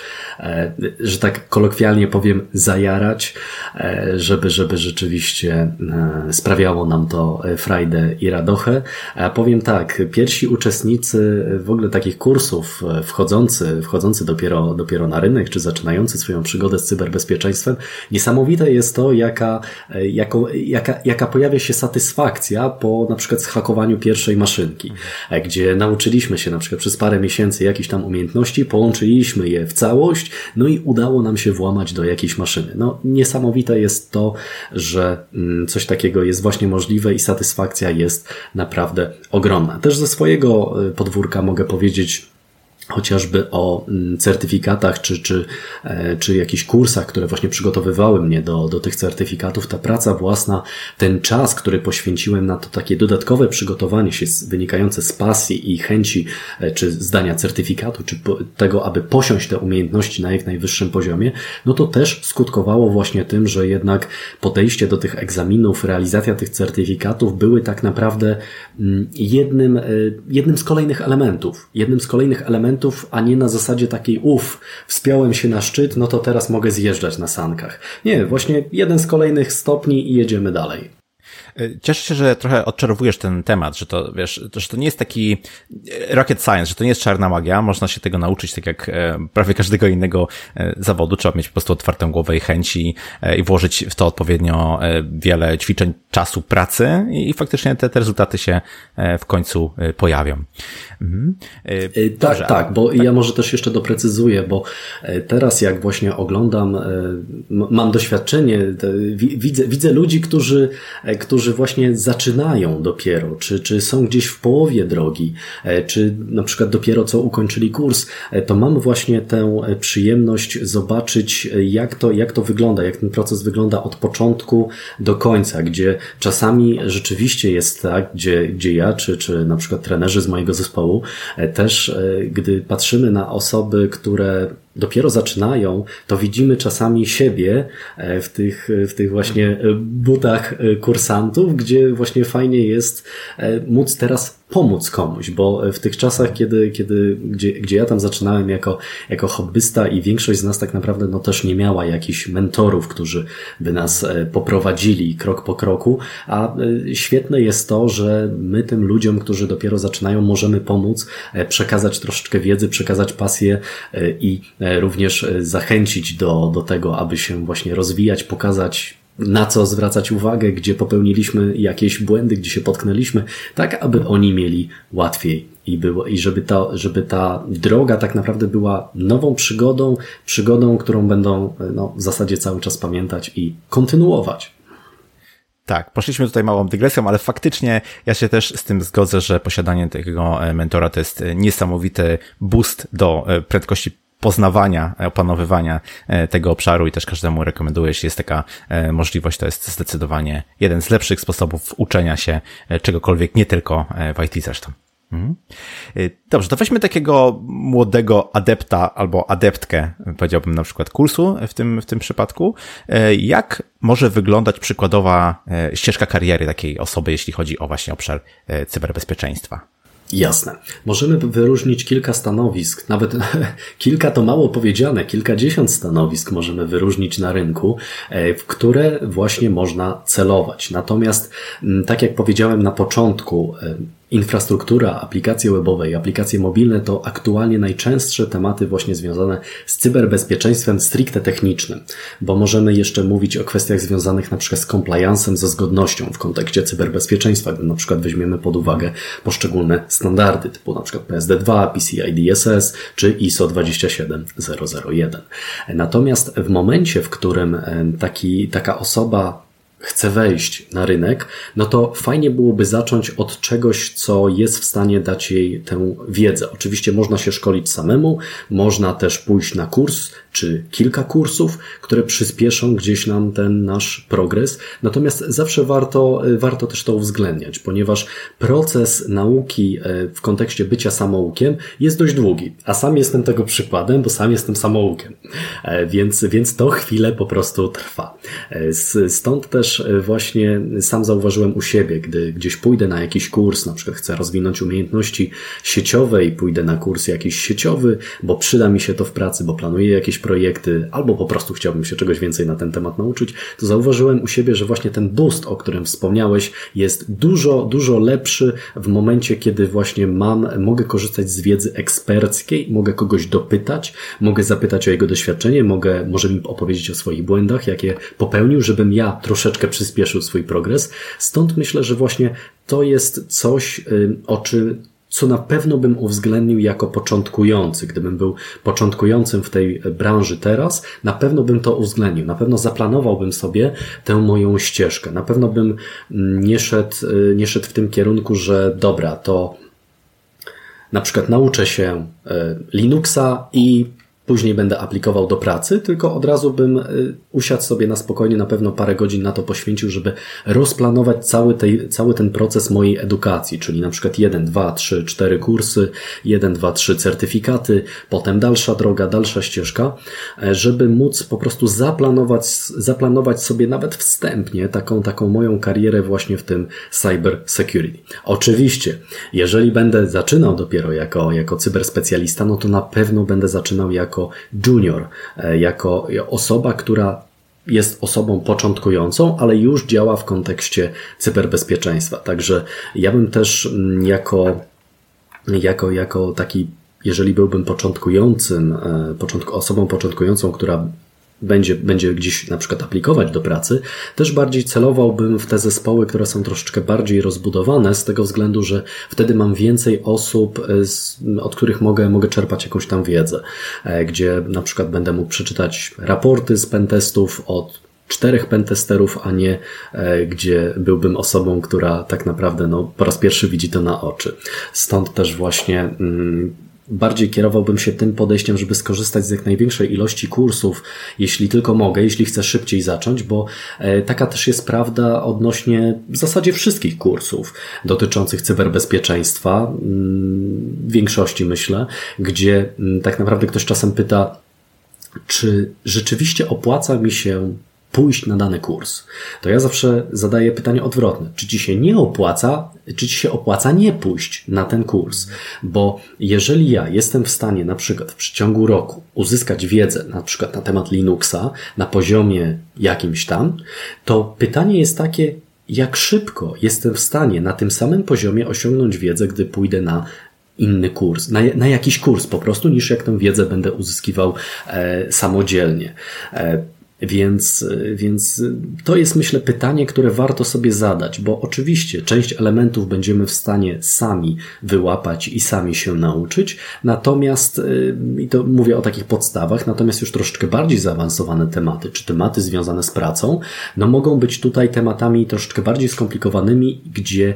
że tak kolokwialnie powiem, zajarać, żeby, żeby rzeczywiście sprawiało nam to frajdę i radochę. Powiem tak, pierwsi uczestnicy w ogóle takich kursów wchodzący wchodzący dopiero, dopiero na rynek, czy zaczynający swoją przygodę z cyberbezpieczeństwem, niesamowite jest to, jaka, jako, jaka, jaka pojawia się satysfakcja po na przykład zhakowaniu pierwszej maszynki, gdzie nauczyliśmy się na przykład przez parę miesięcy jakichś tam umiejętności, połączyliśmy je w całość, no i udało nam się włamać do jakiejś maszyny. No, niesamowite jest to, że mm, coś takiego jest właśnie możliwe i satysfakcja jest naprawdę ogromna. Też ze swojego y, podwórka mogę powiedzieć, chociażby o mm, certyfikatach czy, czy, e, czy jakichś kursach, które właśnie przygotowywały mnie do, do tych certyfikatów, ta praca własna, ten czas, który poświęciłem na to takie dodatkowe przygotowanie się wynikające z pasji i chęci e, czy zdania certyfikatu, czy tego, aby posiąść te umiejętności na jak najwyższym poziomie, no to też skutkowało właśnie tym, że jednak podejście do tych egzaminów, realizacja tych certyfikatów były tak naprawdę mm, jednym, e, jednym z kolejnych elementów, jednym z kolejnych elementów elementów, a nie na zasadzie takiej uff, wspiąłem się na szczyt, no to teraz mogę zjeżdżać na sankach. Nie, właśnie jeden z kolejnych stopni i jedziemy dalej. Cieszę się, że trochę odczarowujesz ten temat, że to, wiesz, że to nie jest taki rocket science, że to nie jest czarna magia, można się tego nauczyć tak jak prawie każdego innego zawodu, trzeba mieć po prostu otwartą głowę i chęci i włożyć w to odpowiednio wiele ćwiczeń, czasu, pracy i faktycznie te, te rezultaty się w końcu pojawią. Mhm. Tak, tak, bo tak. ja może też jeszcze doprecyzuję, bo teraz jak właśnie oglądam, mam doświadczenie, widzę, widzę ludzi, którzy, e, którzy właśnie zaczynają dopiero, czy, czy są gdzieś w połowie drogi, e, czy na przykład dopiero co ukończyli kurs, e, to mam właśnie tę przyjemność zobaczyć, jak to, jak to wygląda, jak ten proces wygląda od początku do końca, gdzie czasami rzeczywiście jest tak, gdzie, gdzie ja, czy, czy na przykład trenerzy z mojego zespołu, też gdy patrzymy na osoby, które dopiero zaczynają, to widzimy czasami siebie e, w tych, w tych właśnie e, butach e, kursantów, gdzie właśnie fajnie jest móc teraz pomóc komuś, bo w tych czasach, kiedy, kiedy, gdzie, gdzie ja tam zaczynałem jako, jako hobbysta i większość z nas tak naprawdę no też nie miała jakichś mentorów, którzy by nas e, poprowadzili krok po kroku, a e, świetne jest to, że my tym ludziom, którzy dopiero zaczynają, możemy pomóc, e, przekazać troszeczkę wiedzy, przekazać pasję i również zachęcić do, do tego, aby się właśnie rozwijać, pokazać na co zwracać uwagę, gdzie popełniliśmy jakieś błędy, gdzie się potknęliśmy, tak aby oni mieli łatwiej i, było, i żeby, ta, żeby ta droga tak naprawdę była nową przygodą, przygodą, którą będą no, w zasadzie cały czas pamiętać i kontynuować. Tak, poszliśmy tutaj małą dygresją, ale faktycznie ja się też z tym zgodzę, że posiadanie takiego e, mentora to jest e, niesamowity boost do e, prędkości poznawania, opanowywania e, tego obszaru i też każdemu rekomenduję, jeśli jest taka e, możliwość, to jest zdecydowanie jeden z lepszych sposobów uczenia się e, czegokolwiek, nie tylko w IT zresztą. Mhm. Dobrze, to weźmy takiego młodego adepta albo adeptkę, powiedziałbym na przykład kursu w tym, w tym przypadku. Jak może wyglądać przykładowa ścieżka kariery takiej osoby, jeśli chodzi o właśnie obszar cyberbezpieczeństwa? Jasne. Możemy wyróżnić kilka stanowisk, nawet kilka to mało powiedziane, kilkadziesiąt stanowisk możemy wyróżnić na rynku, e, w które właśnie można celować. Natomiast, tak jak powiedziałem na początku, e, Infrastruktura, aplikacje webowe i aplikacje mobilne to aktualnie najczęstsze tematy właśnie związane z cyberbezpieczeństwem stricte technicznym, bo możemy jeszcze mówić o kwestiach związanych na przykład z compliance'em, ze zgodnością w kontekście cyberbezpieczeństwa, gdy na przykład weźmiemy pod uwagę poszczególne standardy typu na przykład PSD2, PCI DSS czy ISO 27001. Natomiast w momencie, w którym taki, taka osoba chce wejść na rynek, no to fajnie byłoby zacząć od czegoś, co jest w stanie dać jej tę wiedzę. Oczywiście można się szkolić samemu, można też pójść na kurs, czy kilka kursów, które przyspieszą gdzieś nam ten nasz progres. Natomiast zawsze warto, warto też to uwzględniać, ponieważ proces nauki e, w kontekście bycia samoukiem jest dość długi, a sam jestem tego przykładem, bo sam jestem samoukiem. E, więc, więc to chwilę po prostu trwa. E, stąd też właśnie sam zauważyłem u siebie, gdy gdzieś pójdę na jakiś kurs, na przykład chcę rozwinąć umiejętności sieciowe i pójdę na kurs jakiś sieciowy, bo przyda mi się to w pracy, bo planuję jakieś projekty, albo po prostu chciałbym się czegoś więcej na ten temat nauczyć, to zauważyłem u siebie, że właśnie ten boost, o którym wspomniałeś, jest dużo, dużo lepszy w momencie, kiedy właśnie mam, mogę korzystać z wiedzy eksperckiej, mogę kogoś dopytać, mogę zapytać o jego doświadczenie, mogę, może mi opowiedzieć o swoich błędach, jakie popełnił, żebym ja troszeczkę przyspieszył swój progres. Stąd myślę, że właśnie to jest coś, o czym co na pewno bym uwzględnił jako początkujący. Gdybym był początkującym w tej branży teraz, na pewno bym to uwzględnił. Na pewno zaplanowałbym sobie tę moją ścieżkę. Na pewno bym nie szedł, y, nie szedł w tym kierunku, że dobra, to na przykład nauczę się y, Linuxa i później będę aplikował do pracy, tylko od razu bym y, usiadł sobie na spokojnie, na pewno parę godzin na to poświęcił, żeby rozplanować cały, tej, cały ten proces mojej edukacji, czyli na przykład 1, 2, 3, 4 kursy, 1, 2, 3 certyfikaty, potem dalsza droga, dalsza ścieżka, e, żeby móc po prostu zaplanować, zaplanować sobie nawet wstępnie taką, taką moją karierę właśnie w tym cyber security. Oczywiście, jeżeli będę zaczynał dopiero jako, jako cyberspecjalista, no to na pewno będę zaczynał jako junior, e, jako osoba, która jest osobą początkującą, ale już działa w kontekście cyberbezpieczeństwa. Także ja bym też mm, jako, jako, jako taki jeżeli byłbym początkującym, e, osobą początkującą, która będzie, będzie gdzieś na przykład aplikować do pracy, też bardziej celowałbym w te zespoły, które są troszeczkę bardziej rozbudowane, z tego względu, że wtedy mam więcej osób, e, od których mogę, mogę czerpać jakąś tam wiedzę, e, gdzie na przykład będę mógł przeczytać raporty z pentestów od czterech pentesterów, a nie e, gdzie byłbym osobą, która tak naprawdę no, po raz pierwszy widzi to na oczy. Stąd też właśnie mm, bardziej kierowałbym się tym podejściem, żeby skorzystać z jak największej ilości kursów, jeśli tylko mogę, jeśli chcę szybciej zacząć, bo e, taka też jest prawda odnośnie w zasadzie wszystkich kursów dotyczących cyberbezpieczeństwa, mm, większości myślę, gdzie mm, tak naprawdę ktoś czasem pyta, czy rzeczywiście opłaca mi się pójść na dany kurs, to ja zawsze zadaję pytanie odwrotne. Czy ci się nie opłaca, czy ci się opłaca nie pójść na ten kurs? Bo jeżeli ja jestem w stanie na przykład w przeciągu roku uzyskać wiedzę na przykład na temat Linuxa na poziomie jakimś tam, to pytanie jest takie, jak szybko jestem w stanie na tym samym poziomie osiągnąć wiedzę, gdy pójdę na inny kurs, na, na jakiś kurs po prostu, niż jak tę wiedzę będę uzyskiwał e, samodzielnie. E, więc, więc to jest myślę pytanie, które warto sobie zadać, bo oczywiście część elementów będziemy w stanie sami wyłapać i sami się nauczyć, natomiast, y, i to mówię o takich podstawach, natomiast już troszeczkę bardziej zaawansowane tematy, czy tematy związane z pracą, no mogą być tutaj tematami troszeczkę bardziej skomplikowanymi, gdzie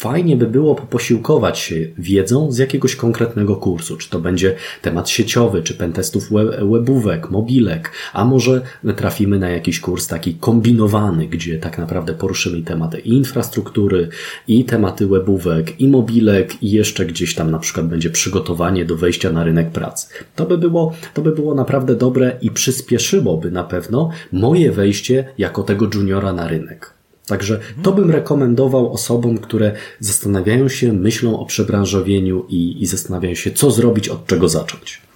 Fajnie by było poposiłkować się wiedzą z jakiegoś konkretnego kursu, czy to będzie temat sieciowy, czy pentestów web, webówek, mobilek, a może trafimy na jakiś kurs taki kombinowany, gdzie tak naprawdę poruszymy tematy i infrastruktury, i tematy webówek, i mobilek, i jeszcze gdzieś tam na przykład będzie przygotowanie do wejścia na rynek pracy. To by było, to by było naprawdę dobre i przyspieszyłoby na pewno moje wejście jako tego juniora na rynek. Także to bym rekomendował osobom, które zastanawiają się, myślą o przebranżowieniu i, i zastanawiają się, co zrobić, od czego zacząć.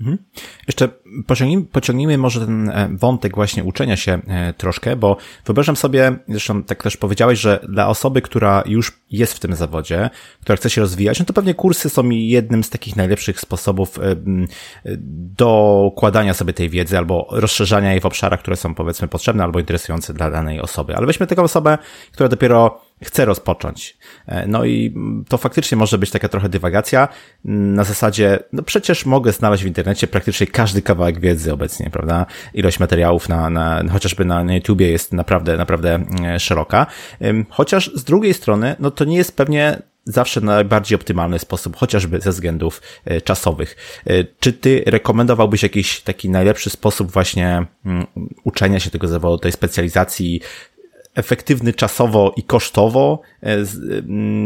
Mhm. Jeszcze pociągnijmy, pociągnijmy może ten e, wątek właśnie uczenia się e, troszkę, bo wyobrażam sobie, zresztą tak też powiedziałeś, że dla osoby, która już jest w tym zawodzie, która chce się rozwijać, no to pewnie kursy są jednym z takich najlepszych sposobów e, dokładania sobie tej wiedzy albo rozszerzania jej w obszarach, które są powiedzmy potrzebne albo interesujące dla danej osoby. Ale weźmy taką osobę, która dopiero chce rozpocząć. E, no i to faktycznie może być taka trochę dywagacja na zasadzie, no przecież mogę znaleźć w internecie praktycznie każdy kawałek wiedzy obecnie, prawda? Ilość materiałów na, na chociażby na, na YouTubie jest naprawdę, naprawdę e, szeroka. Chociaż z drugiej strony, no to nie jest pewnie zawsze najbardziej optymalny sposób, chociażby ze względów e, czasowych. Czy ty rekomendowałbyś jakiś taki najlepszy sposób właśnie mm, uczenia się tego zawodu, tej specjalizacji, efektywny czasowo i kosztowo e,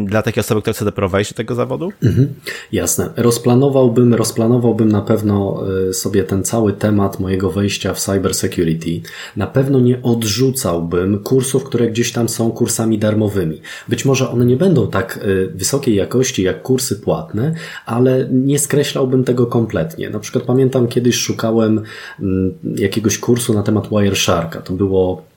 dla takiej osoby, która chce dopiero wejść do tego zawodu? Mhm, jasne. Rozplanowałbym, rozplanowałbym na pewno e, sobie ten cały temat mojego wejścia w cyber security. Na pewno nie odrzucałbym kursów, które gdzieś tam są kursami darmowymi. Być może one nie będą tak e, wysokiej jakości jak kursy płatne, ale nie skreślałbym tego kompletnie. Na przykład pamiętam kiedyś szukałem jakiegoś kursu na temat Wiresharka. To było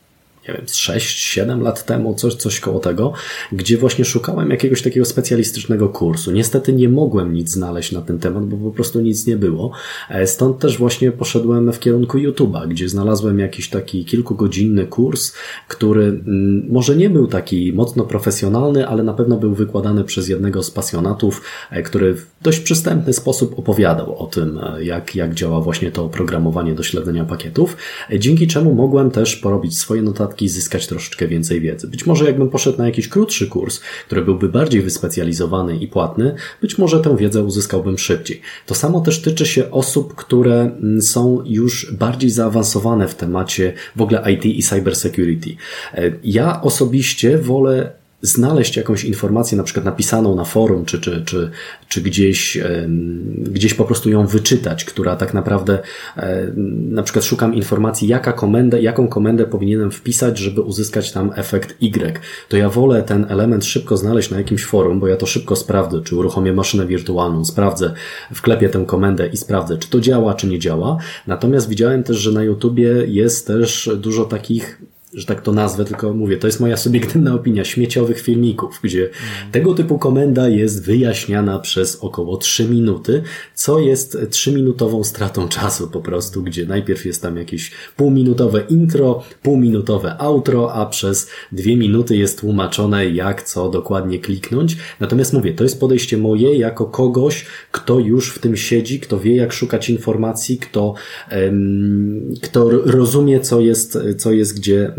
nie wiem, 6-7 lat temu, coś, coś koło tego, gdzie właśnie szukałem jakiegoś takiego specjalistycznego kursu. Niestety nie mogłem nic znaleźć na ten temat, bo po prostu nic nie było. E, stąd też właśnie poszedłem w kierunku YouTube'a, gdzie znalazłem jakiś taki kilkugodzinny kurs, który mm, może nie był taki mocno profesjonalny, ale na pewno był wykładany przez jednego z pasjonatów, e, który w dość przystępny sposób opowiadał o tym, e, jak, jak działa właśnie to oprogramowanie do śledzenia pakietów, dzięki czemu mogłem też porobić swoje notatki i zyskać troszeczkę więcej wiedzy. Być może jakbym poszedł na jakiś krótszy kurs, który byłby bardziej wyspecjalizowany i płatny, być może tę wiedzę uzyskałbym szybciej. To samo też tyczy się osób, które mm, są już bardziej zaawansowane w temacie w ogóle IT i cybersecurity. E, ja osobiście wolę znaleźć jakąś informację, na przykład napisaną na forum, czy, czy, czy, czy gdzieś, gdzieś po prostu ją wyczytać, która tak naprawdę, na przykład szukam informacji, jaka komenda, jaką komendę powinienem wpisać, żeby uzyskać tam efekt Y, to ja wolę ten element szybko znaleźć na jakimś forum, bo ja to szybko sprawdzę, czy uruchomię maszynę wirtualną, sprawdzę, wklepię tę komendę i sprawdzę, czy to działa, czy nie działa. Natomiast widziałem też, że na YouTubie jest też dużo takich że tak to nazwę, tylko mówię, to jest moja subiektywna opinia, śmieciowych filmików, gdzie tego typu komenda jest wyjaśniana przez około 3 minuty, co jest 3-minutową stratą czasu po prostu, gdzie najpierw jest tam jakieś półminutowe intro, półminutowe outro, a przez dwie minuty jest tłumaczone jak co dokładnie kliknąć. Natomiast mówię, to jest podejście moje jako kogoś, kto już w tym siedzi, kto wie jak szukać informacji, kto, um, kto rozumie co jest, co jest gdzie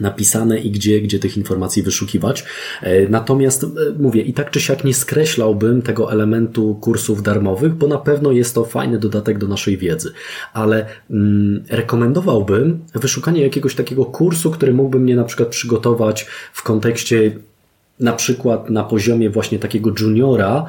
napisane i gdzie, gdzie tych informacji wyszukiwać. E, natomiast e, mówię, i tak czy siak nie skreślałbym tego elementu kursów darmowych, bo na pewno jest to fajny dodatek do naszej wiedzy. Ale mm, rekomendowałbym wyszukanie jakiegoś takiego kursu, który mógłby mnie na przykład przygotować w kontekście na przykład na poziomie właśnie takiego juniora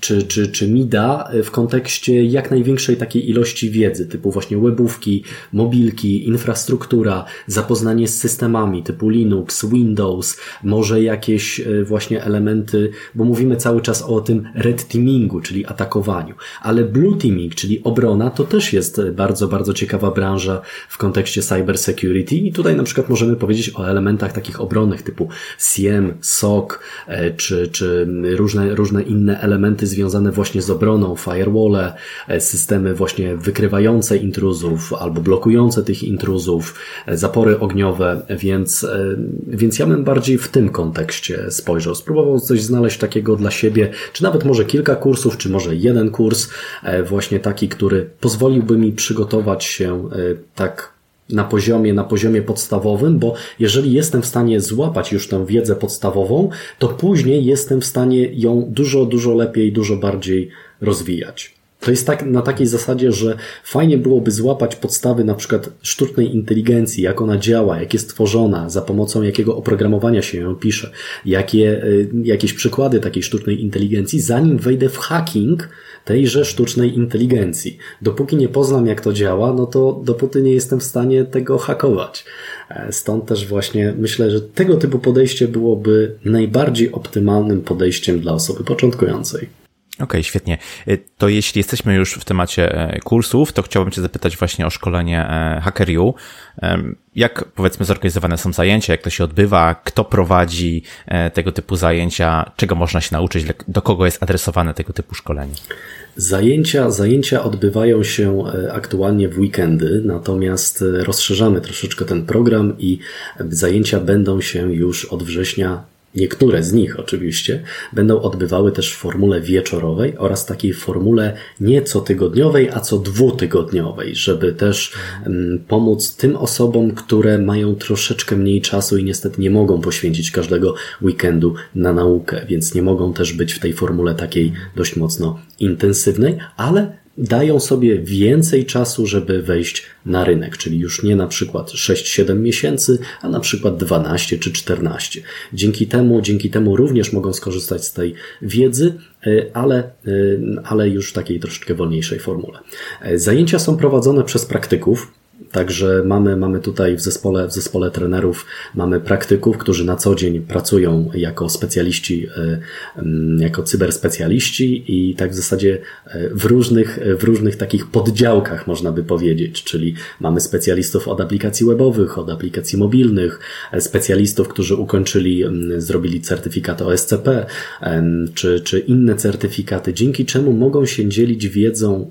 czy, czy, czy mida w kontekście jak największej takiej ilości wiedzy, typu właśnie webówki, mobilki, infrastruktura, zapoznanie z systemami typu Linux, Windows, może jakieś e, właśnie elementy, bo mówimy cały czas o tym red teamingu, czyli atakowaniu, ale blue teaming, czyli obrona, to też jest bardzo, bardzo ciekawa branża w kontekście cyber security i tutaj na przykład możemy powiedzieć o elementach takich obronnych typu SIEM, SOC, E, czy, czy różne, różne inne elementy związane właśnie z obroną, firewalle, e, systemy właśnie wykrywające intruzów albo blokujące tych intruzów, e, zapory ogniowe, więc, więc ja bym bardziej w tym kontekście spojrzał. Spróbował coś znaleźć takiego dla siebie, czy nawet może kilka kursów, czy może jeden kurs, właśnie taki, który pozwoliłby mi przygotować się tak na poziomie, na poziomie podstawowym, bo jeżeli jestem w stanie złapać już tę wiedzę podstawową, to później jestem w stanie ją dużo, dużo lepiej, dużo bardziej rozwijać. To jest tak, na takiej zasadzie, że fajnie byłoby złapać podstawy na przykład sztucznej inteligencji, jak ona działa, jak jest tworzona, za pomocą jakiego oprogramowania się ją pisze, jakie, y, jakieś przykłady takiej sztucznej inteligencji, zanim wejdę w hacking, tejże sztucznej inteligencji. Dopóki nie poznam, jak to działa, no to dopóty nie jestem w stanie tego hakować. E, stąd też właśnie myślę, że tego typu podejście byłoby najbardziej optymalnym podejściem dla osoby początkującej. Okej, okay, świetnie. E, to jeśli jesteśmy już w temacie e, kursów, to chciałbym Cię zapytać właśnie o szkolenie HackerU. Jak powiedzmy zorganizowane są zajęcia, jak to się odbywa, kto prowadzi tego typu zajęcia, czego można się nauczyć, do kogo jest adresowane tego typu szkolenie? Zajęcia, zajęcia odbywają się e, aktualnie w weekendy, natomiast e, rozszerzamy troszeczkę ten program i zajęcia będą się już od września Niektóre z nich oczywiście będą odbywały też w formule wieczorowej oraz takiej formule nie cotygodniowej, a co dwutygodniowej, żeby też um, pomóc tym osobom, które mają troszeczkę mniej czasu i niestety nie mogą poświęcić każdego weekendu na naukę, więc nie mogą też być w tej formule takiej dość mocno intensywnej, ale dają sobie więcej czasu, żeby wejść na rynek, czyli już nie na przykład 6-7 miesięcy, a na przykład 12 czy 14. Dzięki temu, dzięki temu również mogą skorzystać z tej wiedzy, e, ale, e, ale już w takiej troszeczkę wolniejszej formule. E, zajęcia są prowadzone przez praktyków, Także mamy, mamy tutaj w zespole, w zespole trenerów, mamy praktyków, którzy na co dzień pracują jako specjaliści, e, jako cyberspecjaliści i tak w zasadzie e, w różnych, w różnych takich poddziałkach można by powiedzieć, czyli mamy specjalistów od aplikacji webowych, od aplikacji mobilnych, e, specjalistów, którzy ukończyli, zrobili certyfikat OSCP, czy, czy inne certyfikaty, dzięki czemu mogą się dzielić wiedzą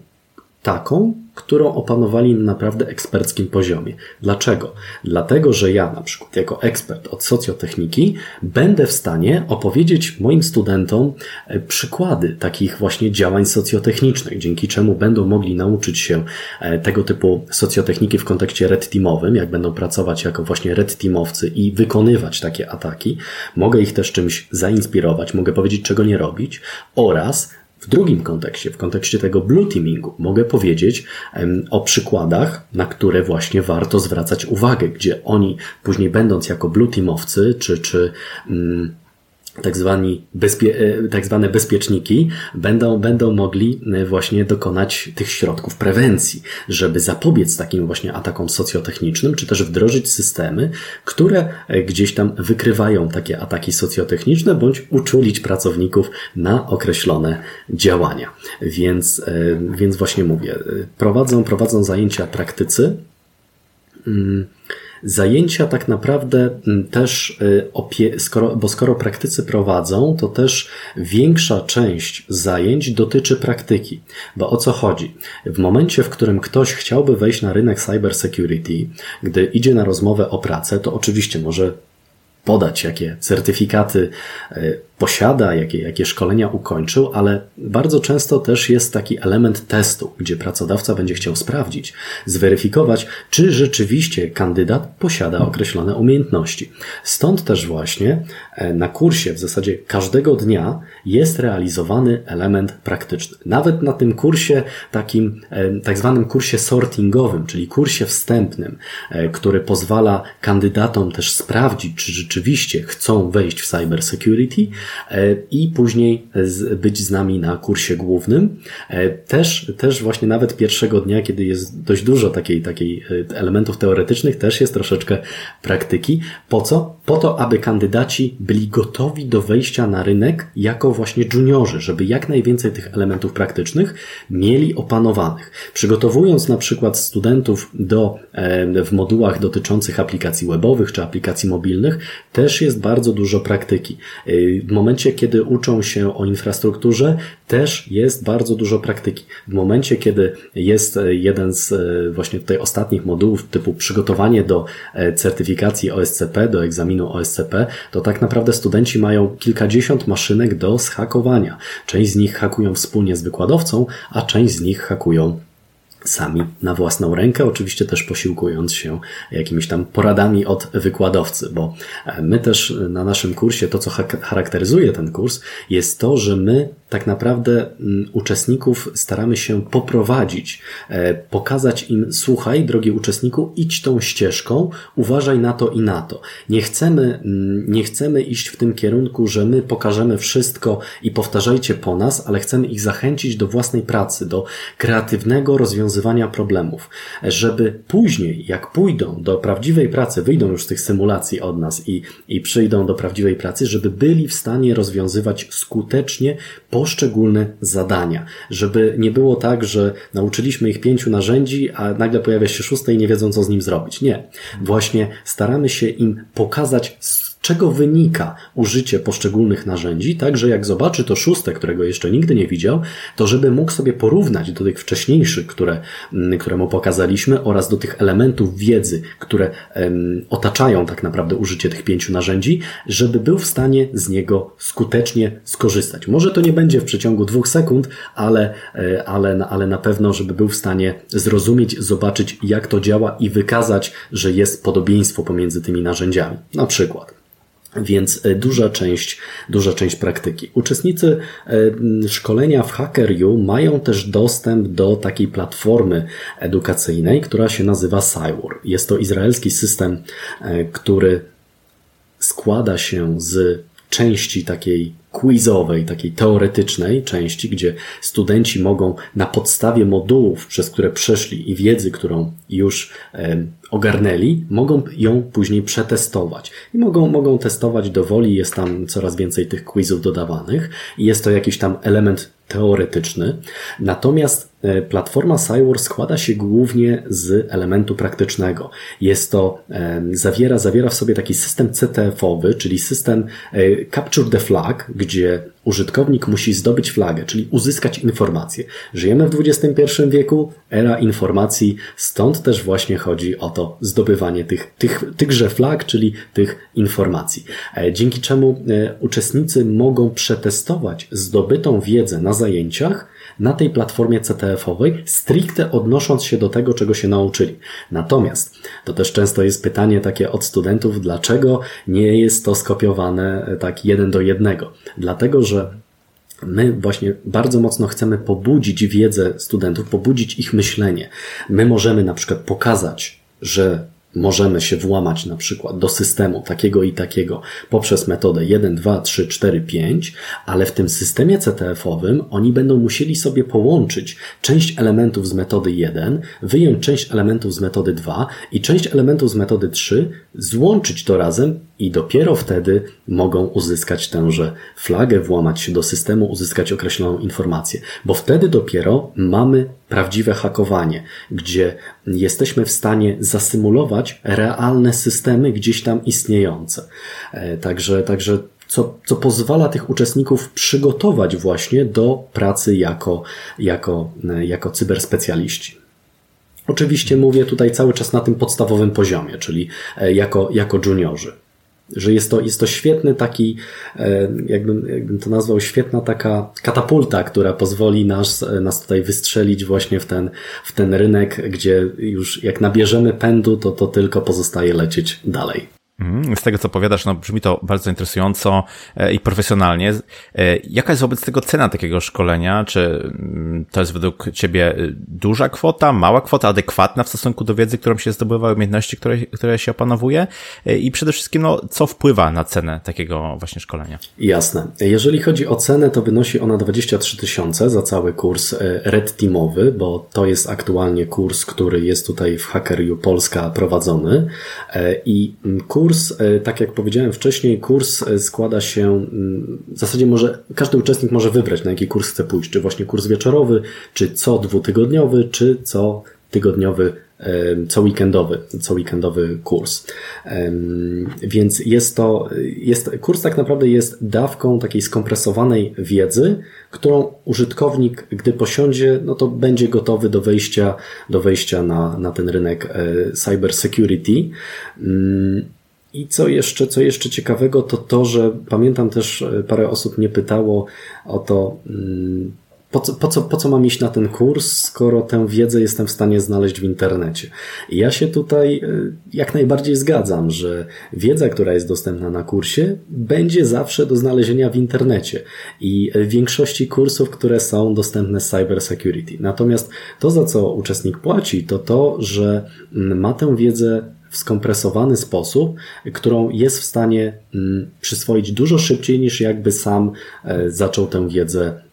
taką, którą opanowali na naprawdę eksperckim poziomie. Dlaczego? Dlatego, że ja na przykład jako ekspert od socjotechniki będę w stanie opowiedzieć moim studentom e, przykłady takich właśnie działań socjotechnicznych, dzięki czemu będą mogli nauczyć się e, tego typu socjotechniki w kontekście red teamowym, jak będą pracować jako właśnie red teamowcy i wykonywać takie ataki. Mogę ich też czymś zainspirować, mogę powiedzieć czego nie robić oraz W drugim kontekście, w kontekście tego blue teamingu, mogę powiedzieć o przykładach, na które właśnie warto zwracać uwagę, gdzie oni później będąc jako blue teamowcy, czy, czy mm, tak, zwani bezpie, e, tak zwane bezpieczniki będą, będą mogli e, właśnie dokonać tych środków prewencji, żeby zapobiec takim właśnie atakom socjotechnicznym, czy też wdrożyć systemy, które e, gdzieś tam wykrywają takie ataki socjotechniczne, bądź uczulić pracowników na określone działania. Więc, więc właśnie mówię, prowadzą, prowadzą zajęcia praktycy, mm, Zajęcia tak naprawdę mm, też, y, skoro, bo skoro praktycy prowadzą, to też większa część zajęć dotyczy praktyki. Bo o co chodzi? W momencie, w którym ktoś chciałby wejść na rynek cybersecurity, gdy idzie na rozmowę o pracę, to oczywiście może podać, jakie certyfikaty y, posiada, jakie, jakie szkolenia ukończył, ale bardzo często też jest taki element testu, gdzie pracodawca będzie chciał sprawdzić, zweryfikować, czy rzeczywiście kandydat posiada określone umiejętności. Stąd też właśnie e, na kursie w zasadzie każdego dnia jest realizowany element praktyczny. Nawet na tym kursie, takim e, tak zwanym kursie sortingowym, czyli kursie wstępnym, e, który pozwala kandydatom też sprawdzić, czy rzeczywiście chcą wejść w cybersecurity, i później być z nami na kursie głównym. E, też, też właśnie nawet pierwszego dnia, kiedy jest dość dużo takiej, takiej e, elementów teoretycznych, też jest troszeczkę praktyki. Po co? Po to, aby kandydaci byli gotowi do wejścia na rynek jako właśnie juniorzy, żeby jak najwięcej tych elementów praktycznych mieli opanowanych. Przygotowując na przykład studentów do, w modułach dotyczących aplikacji webowych czy aplikacji mobilnych, też jest bardzo dużo praktyki. W momencie, kiedy uczą się o infrastrukturze, też jest bardzo dużo praktyki. W momencie, kiedy jest jeden z e, właśnie tutaj ostatnich modułów typu przygotowanie do e, certyfikacji OSCP, do egzaminu OSCP, to tak naprawdę studenci mają kilkadziesiąt maszynek do zhakowania. Część z nich hakują wspólnie z wykładowcą, a część z nich hakują sami na własną rękę, oczywiście też posiłkując się jakimiś tam poradami od wykładowcy, bo e, my też na naszym kursie, to co charakteryzuje ten kurs, jest to, że my tak naprawdę mm, uczestników staramy się poprowadzić, e, pokazać im, słuchaj, drogi uczestniku, idź tą ścieżką, uważaj na to i na to. Nie chcemy, mm, nie chcemy iść w tym kierunku, że my pokażemy wszystko i powtarzajcie po nas, ale chcemy ich zachęcić do własnej pracy, do kreatywnego rozwiązywania problemów, żeby później, jak pójdą do prawdziwej pracy, wyjdą już z tych symulacji od nas i, i przyjdą do prawdziwej pracy, żeby byli w stanie rozwiązywać skutecznie poszczególne zadania, żeby nie było tak, że nauczyliśmy ich pięciu narzędzi, a nagle pojawia się szóste i nie wiedzą, co z nim zrobić. Nie. Właśnie staramy się im pokazać czego wynika użycie poszczególnych narzędzi, tak że jak zobaczy to szóste, którego jeszcze nigdy nie widział, to żeby mógł sobie porównać do tych wcześniejszych, które, mm, które mu pokazaliśmy oraz do tych elementów wiedzy, które um, otaczają tak naprawdę użycie tych pięciu narzędzi, żeby był w stanie z niego skutecznie skorzystać. Może to nie będzie w przeciągu dwóch sekund, ale, e, ale, ale na pewno, żeby był w stanie zrozumieć, zobaczyć jak to działa i wykazać, że jest podobieństwo pomiędzy tymi narzędziami. Na przykład. Więc e, duża część, duża część praktyki. Uczestnicy e, szkolenia w HackerU mają też dostęp do takiej platformy edukacyjnej, która się nazywa Cywar. Jest to izraelski system, e, który składa się z części takiej quizowej, takiej teoretycznej części, gdzie studenci mogą na podstawie modułów, przez które przeszli i wiedzy, którą już ogarnęli, mogą ją później przetestować. I mogą, mogą testować do woli, jest tam coraz więcej tych quizów dodawanych i jest to jakiś tam element teoretyczny. Natomiast platforma Cywar składa się głównie z elementu praktycznego. Jest to, e, zawiera, zawiera w sobie taki system CTF-owy, czyli system e, Capture the Flag, gdzie użytkownik musi zdobyć flagę, czyli uzyskać informację. Żyjemy w XXI wieku, era informacji, stąd też właśnie chodzi o to zdobywanie tych, tych, tychże flag, czyli tych informacji. Dzięki czemu uczestnicy mogą przetestować zdobytą wiedzę na zajęciach na tej platformie CTF-owej, stricte odnosząc się do tego, czego się nauczyli. Natomiast to też często jest pytanie takie od studentów, dlaczego nie jest to skopiowane e, tak jeden do jednego. Dlatego, że My właśnie bardzo mocno chcemy pobudzić wiedzę studentów, pobudzić ich myślenie. My możemy na przykład pokazać, że możemy się włamać na przykład do systemu takiego i takiego poprzez metodę 1, 2, 3, 4, 5, ale w tym systemie CTF-owym oni będą musieli sobie połączyć część elementów z metody 1, wyjąć część elementów z metody 2 i część elementów z metody 3, złączyć to razem i dopiero wtedy mogą uzyskać tęże flagę, włamać się do systemu, uzyskać określoną informację, bo wtedy dopiero mamy prawdziwe hakowanie, gdzie jesteśmy w stanie zasymulować realne systemy gdzieś tam istniejące. E, także, także co, co pozwala tych uczestników przygotować właśnie do pracy jako, jako, e, jako cyberspecjaliści. Oczywiście mówię tutaj cały czas na tym podstawowym poziomie, czyli e, jako, jako juniorzy że jest to, jest to świetny taki, e, jakbym, jakbym to nazwał, świetna taka katapulta, która pozwoli nas, nas tutaj wystrzelić właśnie w ten, w ten rynek, gdzie już jak nabierzemy pędu, to, to tylko pozostaje lecieć dalej. Mhm. Z tego, co powiadasz, no brzmi to bardzo interesująco e, i profesjonalnie. E, jaka jest wobec tego cena takiego szkolenia? Czy mm, to jest według Ciebie e, duża kwota, mała kwota, adekwatna w stosunku do wiedzy, którą się zdobywa, umiejętności, które, które się opanowuje? I przede wszystkim, no, co wpływa na cenę takiego właśnie szkolenia? Jasne. Jeżeli chodzi o cenę, to wynosi ona 23 tysiące za cały kurs Red Teamowy, bo to jest aktualnie kurs, który jest tutaj w HackerU Polska prowadzony. I mm, kurs Kurs, e, tak jak powiedziałem wcześniej, kurs e, składa się, w zasadzie może, każdy uczestnik może wybrać, na jaki kurs chce pójść, czy właśnie kurs wieczorowy, czy co dwutygodniowy, czy co tygodniowy co weekendowy, co weekendowy kurs. Więc jest to, jest, kurs tak naprawdę jest dawką takiej skompresowanej wiedzy, którą użytkownik, gdy posiądzie, no to będzie gotowy do wejścia, do wejścia na, na ten rynek e, cyber security. I co jeszcze, co jeszcze ciekawego, to to, że pamiętam też e, parę osób mnie pytało o to, mm, po co, po, co, po co mam iść na ten kurs, skoro tę wiedzę jestem w stanie znaleźć w internecie. Ja się tutaj e, jak najbardziej zgadzam, że wiedza, która jest dostępna na kursie, będzie zawsze do znalezienia w internecie i w większości kursów, które są dostępne z cyber security. Natomiast to, za co uczestnik płaci, to to, że mm, ma tę wiedzę w skompresowany sposób, którą jest w stanie mm, przyswoić dużo szybciej niż jakby sam e, zaczął tę wiedzę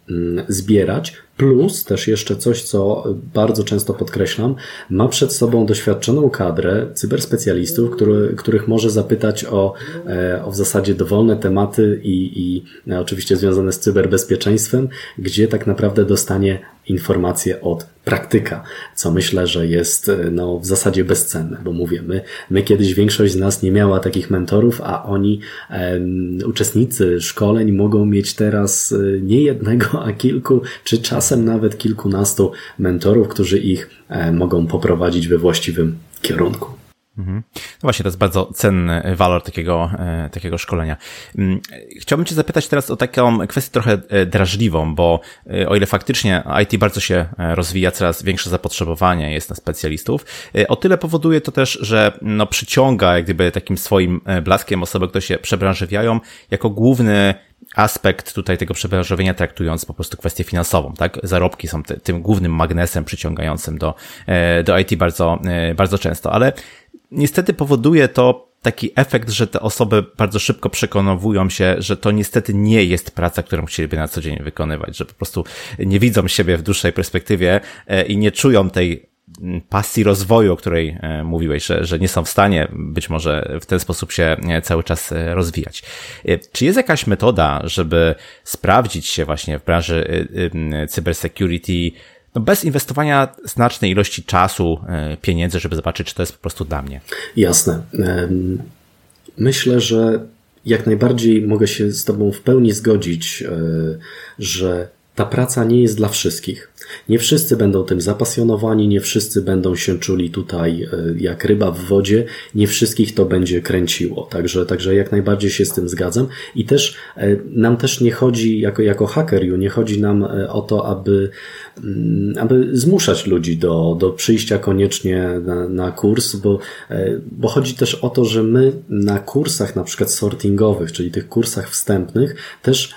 zbierać, Plus też jeszcze coś, co bardzo często podkreślam, ma przed sobą doświadczoną kadrę cyberspecjalistów, który, których może zapytać o, e, o w zasadzie dowolne tematy i, i e, oczywiście związane z cyberbezpieczeństwem, gdzie tak naprawdę dostanie informacje od praktyka, co myślę, że jest e, no, w zasadzie bezcenne, bo mówię, my, my kiedyś większość z nas nie miała takich mentorów, a oni, uczestnicy szkoleń mogą mieć teraz nie jednego, a kilku, czy czas czasem nawet kilkunastu mentorów, którzy ich e, mogą poprowadzić we właściwym kierunku. Mhm. No właśnie, to jest bardzo cenny walor takiego, e, takiego szkolenia. Mm, chciałbym Cię zapytać teraz o taką kwestię trochę e, drażliwą, bo o ile faktycznie IT bardzo się rozwija, coraz większe zapotrzebowanie jest na specjalistów, o tyle powoduje to też, że no, przyciąga jak gdyby takim swoim blaskiem osoby, które się przebranżawiają, jako główny aspekt tutaj tego przebranżowienia traktując po prostu kwestię finansową, tak? Zarobki są tym głównym magnesem przyciągającym do, e, do IT bardzo, e, bardzo często, ale niestety powoduje to taki efekt, że te osoby bardzo szybko przekonowują się, że to niestety nie jest praca, którą chcieliby na co dzień wykonywać, że po prostu nie widzą siebie w dłuższej perspektywie e, i nie czują tej pasji rozwoju, o której e, mówiłeś, że, że nie są w stanie być może w ten sposób się e, cały czas e, rozwijać. Czy jest jakaś metoda, żeby sprawdzić się właśnie w branży cybersecurity no bez inwestowania znacznej ilości czasu, pieniędzy, żeby zobaczyć, czy to jest po prostu dla mnie? Jasne. Myślę, że jak najbardziej mogę się z Tobą w pełni zgodzić, że ta praca nie jest dla wszystkich. Nie wszyscy będą tym zapasjonowani, nie wszyscy będą się czuli tutaj e, jak ryba w wodzie, nie wszystkich to będzie kręciło. Także, także jak najbardziej się z tym zgadzam. I też e, nam też nie chodzi, jako, jako hakeriu, nie chodzi nam e, o to, aby, mm, aby zmuszać ludzi do, do przyjścia koniecznie na, na kurs, bo, bo chodzi też o to, że my na kursach na przykład sortingowych, czyli tych kursach wstępnych, też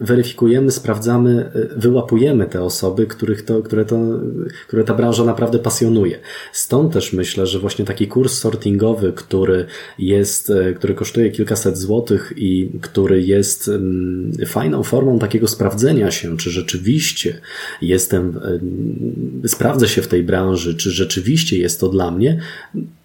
weryfikujemy, sprawdzamy, wyłapujemy te osoby, których to, które, to, które ta branża naprawdę pasjonuje. Stąd też myślę, że właśnie taki kurs sortingowy, który jest, który kosztuje kilkaset złotych i który jest fajną formą takiego sprawdzenia się, czy rzeczywiście jestem, sprawdzę się w tej branży, czy rzeczywiście jest to dla mnie,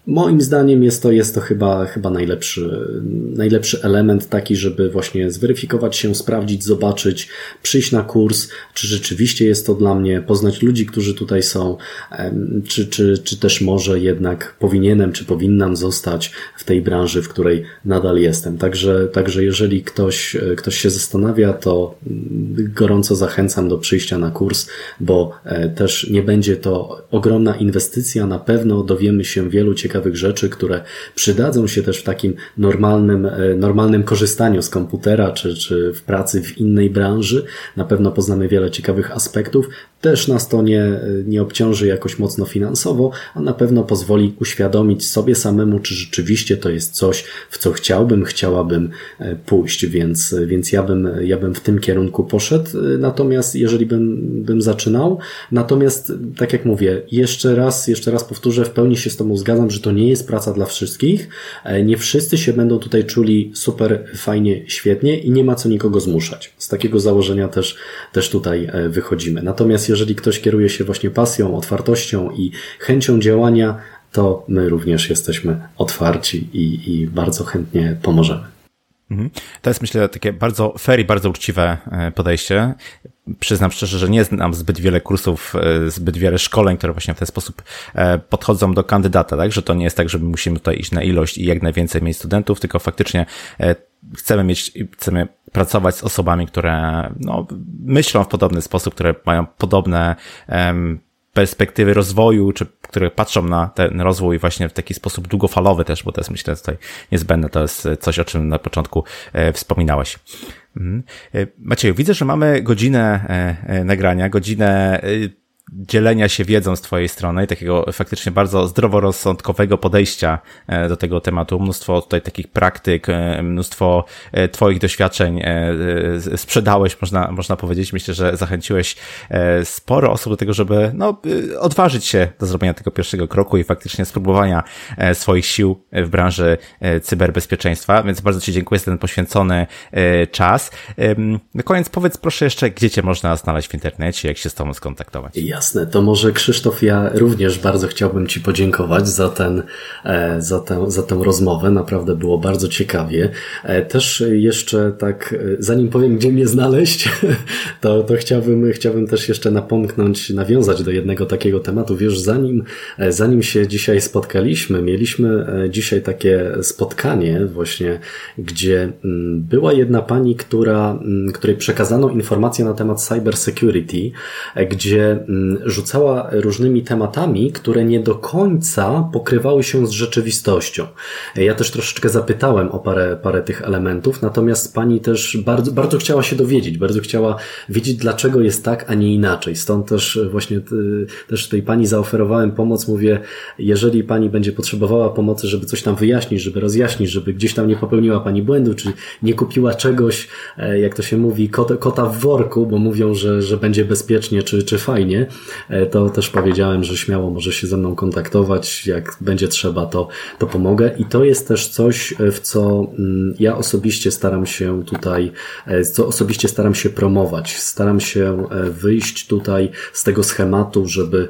Moim zdaniem jest to, jest to chyba, chyba najlepszy, najlepszy element taki, żeby właśnie zweryfikować się, sprawdzić, zobaczyć, przyjść na kurs, czy rzeczywiście jest to dla mnie, poznać ludzi, którzy tutaj są, czy, czy, czy też może jednak powinienem, czy powinnam zostać w tej branży, w której nadal jestem. Także, także jeżeli ktoś, ktoś się zastanawia, to gorąco zachęcam do przyjścia na kurs, bo e, też nie będzie to ogromna inwestycja, na pewno dowiemy się wielu ciekawych ciekawych rzeczy, które przydadzą się też w takim normalnym, e, normalnym korzystaniu z komputera, czy, czy w pracy w innej branży. Na pewno poznamy wiele ciekawych aspektów. Też nas to nie, nie obciąży jakoś mocno finansowo, a na pewno pozwoli uświadomić sobie samemu, czy rzeczywiście to jest coś, w co chciałbym, chciałabym e, pójść, więc, więc ja bym, ja bym w tym kierunku poszedł. Natomiast jeżeli bym, bym zaczynał, natomiast tak jak mówię, jeszcze raz, jeszcze raz powtórzę, w pełni się z Tobą zgadzam, że to nie jest praca dla wszystkich. E, nie wszyscy się będą tutaj czuli super, fajnie, świetnie i nie ma co nikogo zmuszać. Z takiego założenia też, też tutaj e, wychodzimy. Natomiast jeżeli ktoś kieruje się właśnie pasją, otwartością i chęcią działania, to my również jesteśmy otwarci i, i bardzo chętnie pomożemy. Mhm. To jest myślę takie bardzo fair i bardzo uczciwe e, podejście. Przyznam szczerze, że nie znam zbyt wiele kursów, e, zbyt wiele szkoleń, które właśnie w ten sposób e, podchodzą do kandydata, tak? Że to nie jest tak, że my musimy tutaj iść na ilość i jak najwięcej mieć studentów, tylko faktycznie chcemy mieć, chcemy pracować z osobami, które no, myślą w podobny sposób, które mają podobne um, perspektywy rozwoju, czy które patrzą na ten rozwój właśnie w taki sposób długofalowy też, bo to jest myślę tutaj niezbędne, to jest coś, o czym na początku e, wspominałeś. Mhm. E, Macieju, widzę, że mamy godzinę e, nagrania, godzinę dzielenia się wiedzą z Twojej strony takiego faktycznie bardzo zdroworozsądkowego podejścia e, do tego tematu. Mnóstwo tutaj takich praktyk, e, mnóstwo e, Twoich doświadczeń sprzedałeś, można, można powiedzieć. Myślę, że zachęciłeś sporo osób do tego, żeby no, odważyć się do zrobienia tego pierwszego kroku i faktycznie spróbowania swoich sił w branży cyberbezpieczeństwa, więc bardzo Ci dziękuję za ten poświęcony czas. Na koniec powiedz proszę jeszcze, gdzie Cię można znaleźć w internecie, jak się z Tobą skontaktować. Jasne, to może Krzysztof, ja również bardzo chciałbym Ci podziękować za, ten, e, za, tę, za tę rozmowę. Naprawdę było bardzo ciekawie. E, też jeszcze tak, e, zanim powiem, gdzie mnie znaleźć, to, to chciałbym, chciałbym też jeszcze napomknąć, nawiązać do jednego takiego tematu. Wiesz, zanim, zanim się dzisiaj spotkaliśmy, mieliśmy dzisiaj takie spotkanie właśnie, gdzie mm, była jedna pani, która, mm, której przekazano informacje na temat cyber security, gdzie mm, rzucała różnymi tematami, które nie do końca pokrywały się z rzeczywistością. Ja też troszeczkę zapytałem o parę, parę tych elementów, natomiast pani też bardzo, bardzo chciała się dowiedzieć, bardzo chciała wiedzieć, dlaczego jest tak, a nie inaczej. Stąd też właśnie też tej pani zaoferowałem pomoc. Mówię, jeżeli pani będzie potrzebowała pomocy, żeby coś tam wyjaśnić, żeby rozjaśnić, żeby gdzieś tam nie popełniła pani błędu, czy nie kupiła czegoś, e, jak to się mówi, kota, kota w worku, bo mówią, że, że będzie bezpiecznie, czy, czy fajnie, E, to też powiedziałem, że śmiało może się ze mną kontaktować, jak będzie trzeba, to, to pomogę. I to jest też coś, e, w co mm, ja osobiście staram się tutaj, e, co osobiście staram się promować. Staram się wyjść tutaj z tego schematu, żeby,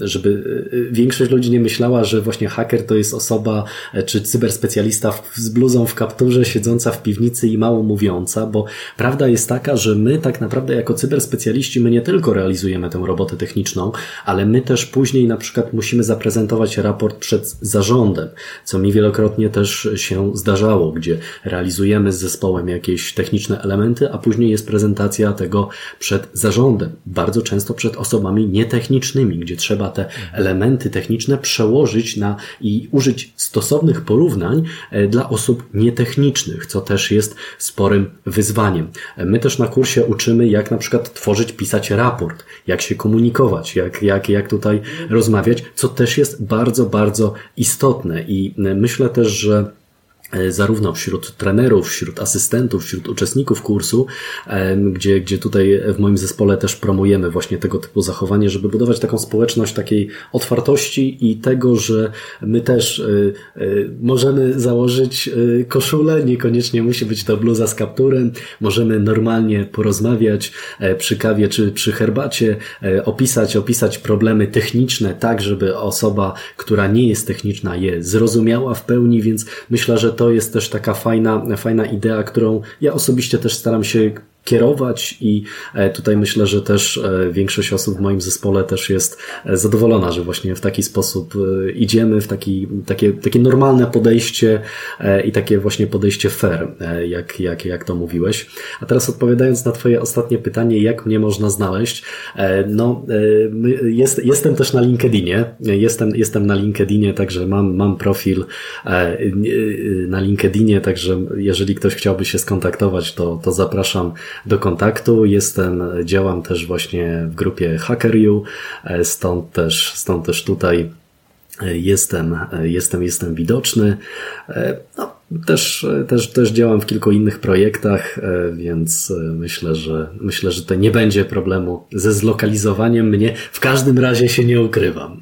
żeby większość ludzi nie myślała, że właśnie haker to jest osoba czy cyberspecjalista z bluzą w kapturze, siedząca w piwnicy i mało mówiąca, bo prawda jest taka, że my tak naprawdę jako cyberspecjaliści my nie tylko realizujemy tę robotę, robotę techniczną, ale my też później na przykład musimy zaprezentować raport przed zarządem, co mi wielokrotnie też się zdarzało, gdzie realizujemy z zespołem jakieś techniczne elementy, a później jest prezentacja tego przed zarządem, bardzo często przed osobami nietechnicznymi, gdzie trzeba te elementy techniczne przełożyć na i użyć stosownych porównań e, dla osób nietechnicznych, co też jest sporym wyzwaniem. E, my też na kursie uczymy, jak na przykład tworzyć, pisać raport, jak się komunikować, jak, jak, jak tutaj rozmawiać, co też jest bardzo, bardzo istotne. I myślę też, że E, zarówno wśród trenerów, wśród asystentów, wśród uczestników kursu, e, gdzie, gdzie tutaj w moim zespole też promujemy właśnie tego typu zachowanie, żeby budować taką społeczność takiej otwartości i tego, że my też e, możemy założyć koszulę, niekoniecznie musi być to bluza z kapturem, możemy normalnie porozmawiać przy kawie czy przy herbacie, opisać, opisać problemy techniczne tak, żeby osoba, która nie jest techniczna je zrozumiała w pełni, więc myślę, że to jest też taka fajna, fajna idea, którą ja osobiście też staram się kierować i e, tutaj myślę, że też e, większość osób w moim zespole też jest e, zadowolona, że właśnie w taki sposób idziemy, w taki, takie, takie normalne podejście i takie właśnie podejście fair, jak, jak, jak to mówiłeś. A teraz odpowiadając na Twoje ostatnie pytanie, jak mnie można znaleźć, no jest, jestem też na LinkedInie, jestem, jestem na LinkedInie, także mam, mam profil na LinkedInie, także jeżeli ktoś chciałby się skontaktować, to, to zapraszam do kontaktu. Jestem, działam też właśnie w grupie HackerU, e, stąd też, stąd też tutaj e, jestem, e, jestem, jestem widoczny. No, też, też, też działam w kilku innych projektach, e, więc e, myślę, że myślę, że to nie będzie problemu ze zlokalizowaniem mnie. W każdym razie się nie ukrywam.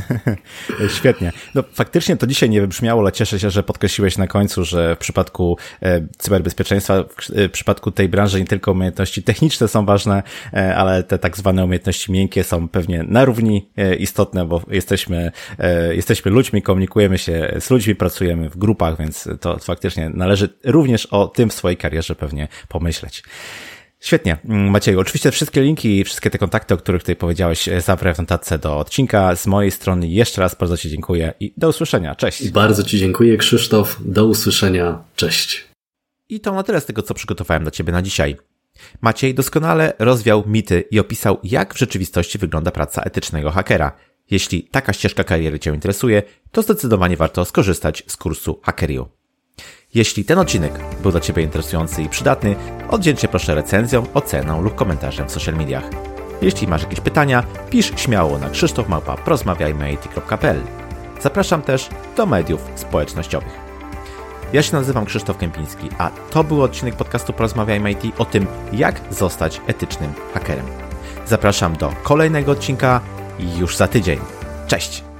Świetnie. No, faktycznie to dzisiaj nie wybrzmiało, ale cieszę się, że podkreśliłeś na końcu, że w przypadku e, cyberbezpieczeństwa, w przypadku tej branży nie tylko umiejętności techniczne są ważne, ale te tak zwane umiejętności miękkie są pewnie na równi istotne, bo jesteśmy, jesteśmy ludźmi, komunikujemy się z ludźmi, pracujemy w grupach, więc więc to faktycznie należy również o tym w swojej karierze pewnie pomyśleć. Świetnie, mm, Macieju. Oczywiście wszystkie linki i wszystkie te kontakty, o których tutaj powiedziałeś, zawrę w notatce do odcinka. Z mojej strony jeszcze raz bardzo Ci dziękuję i do usłyszenia. Cześć. Bardzo Ci dziękuję, Krzysztof. Do usłyszenia. Cześć. I to na tyle z tego, co przygotowałem dla Ciebie na dzisiaj. Maciej doskonale rozwiał mity i opisał, jak w rzeczywistości wygląda praca etycznego hakera. Jeśli taka ścieżka kariery Cię interesuje, to zdecydowanie warto skorzystać z kursu Hackeriu. Jeśli ten odcinek był dla Ciebie interesujący i przydatny, oddzielcie proszę recenzją, oceną lub komentarzem w social mediach. Jeśli masz jakieś pytania, pisz śmiało na krzysztofmałpa.porozmawiajmy.pl Zapraszam też do mediów społecznościowych. Ja się nazywam Krzysztof Kępiński, a to był odcinek podcastu Porozmawiajmy IT o tym, jak zostać etycznym hakerem. Zapraszam do kolejnego odcinka już za tydzień. Cześć!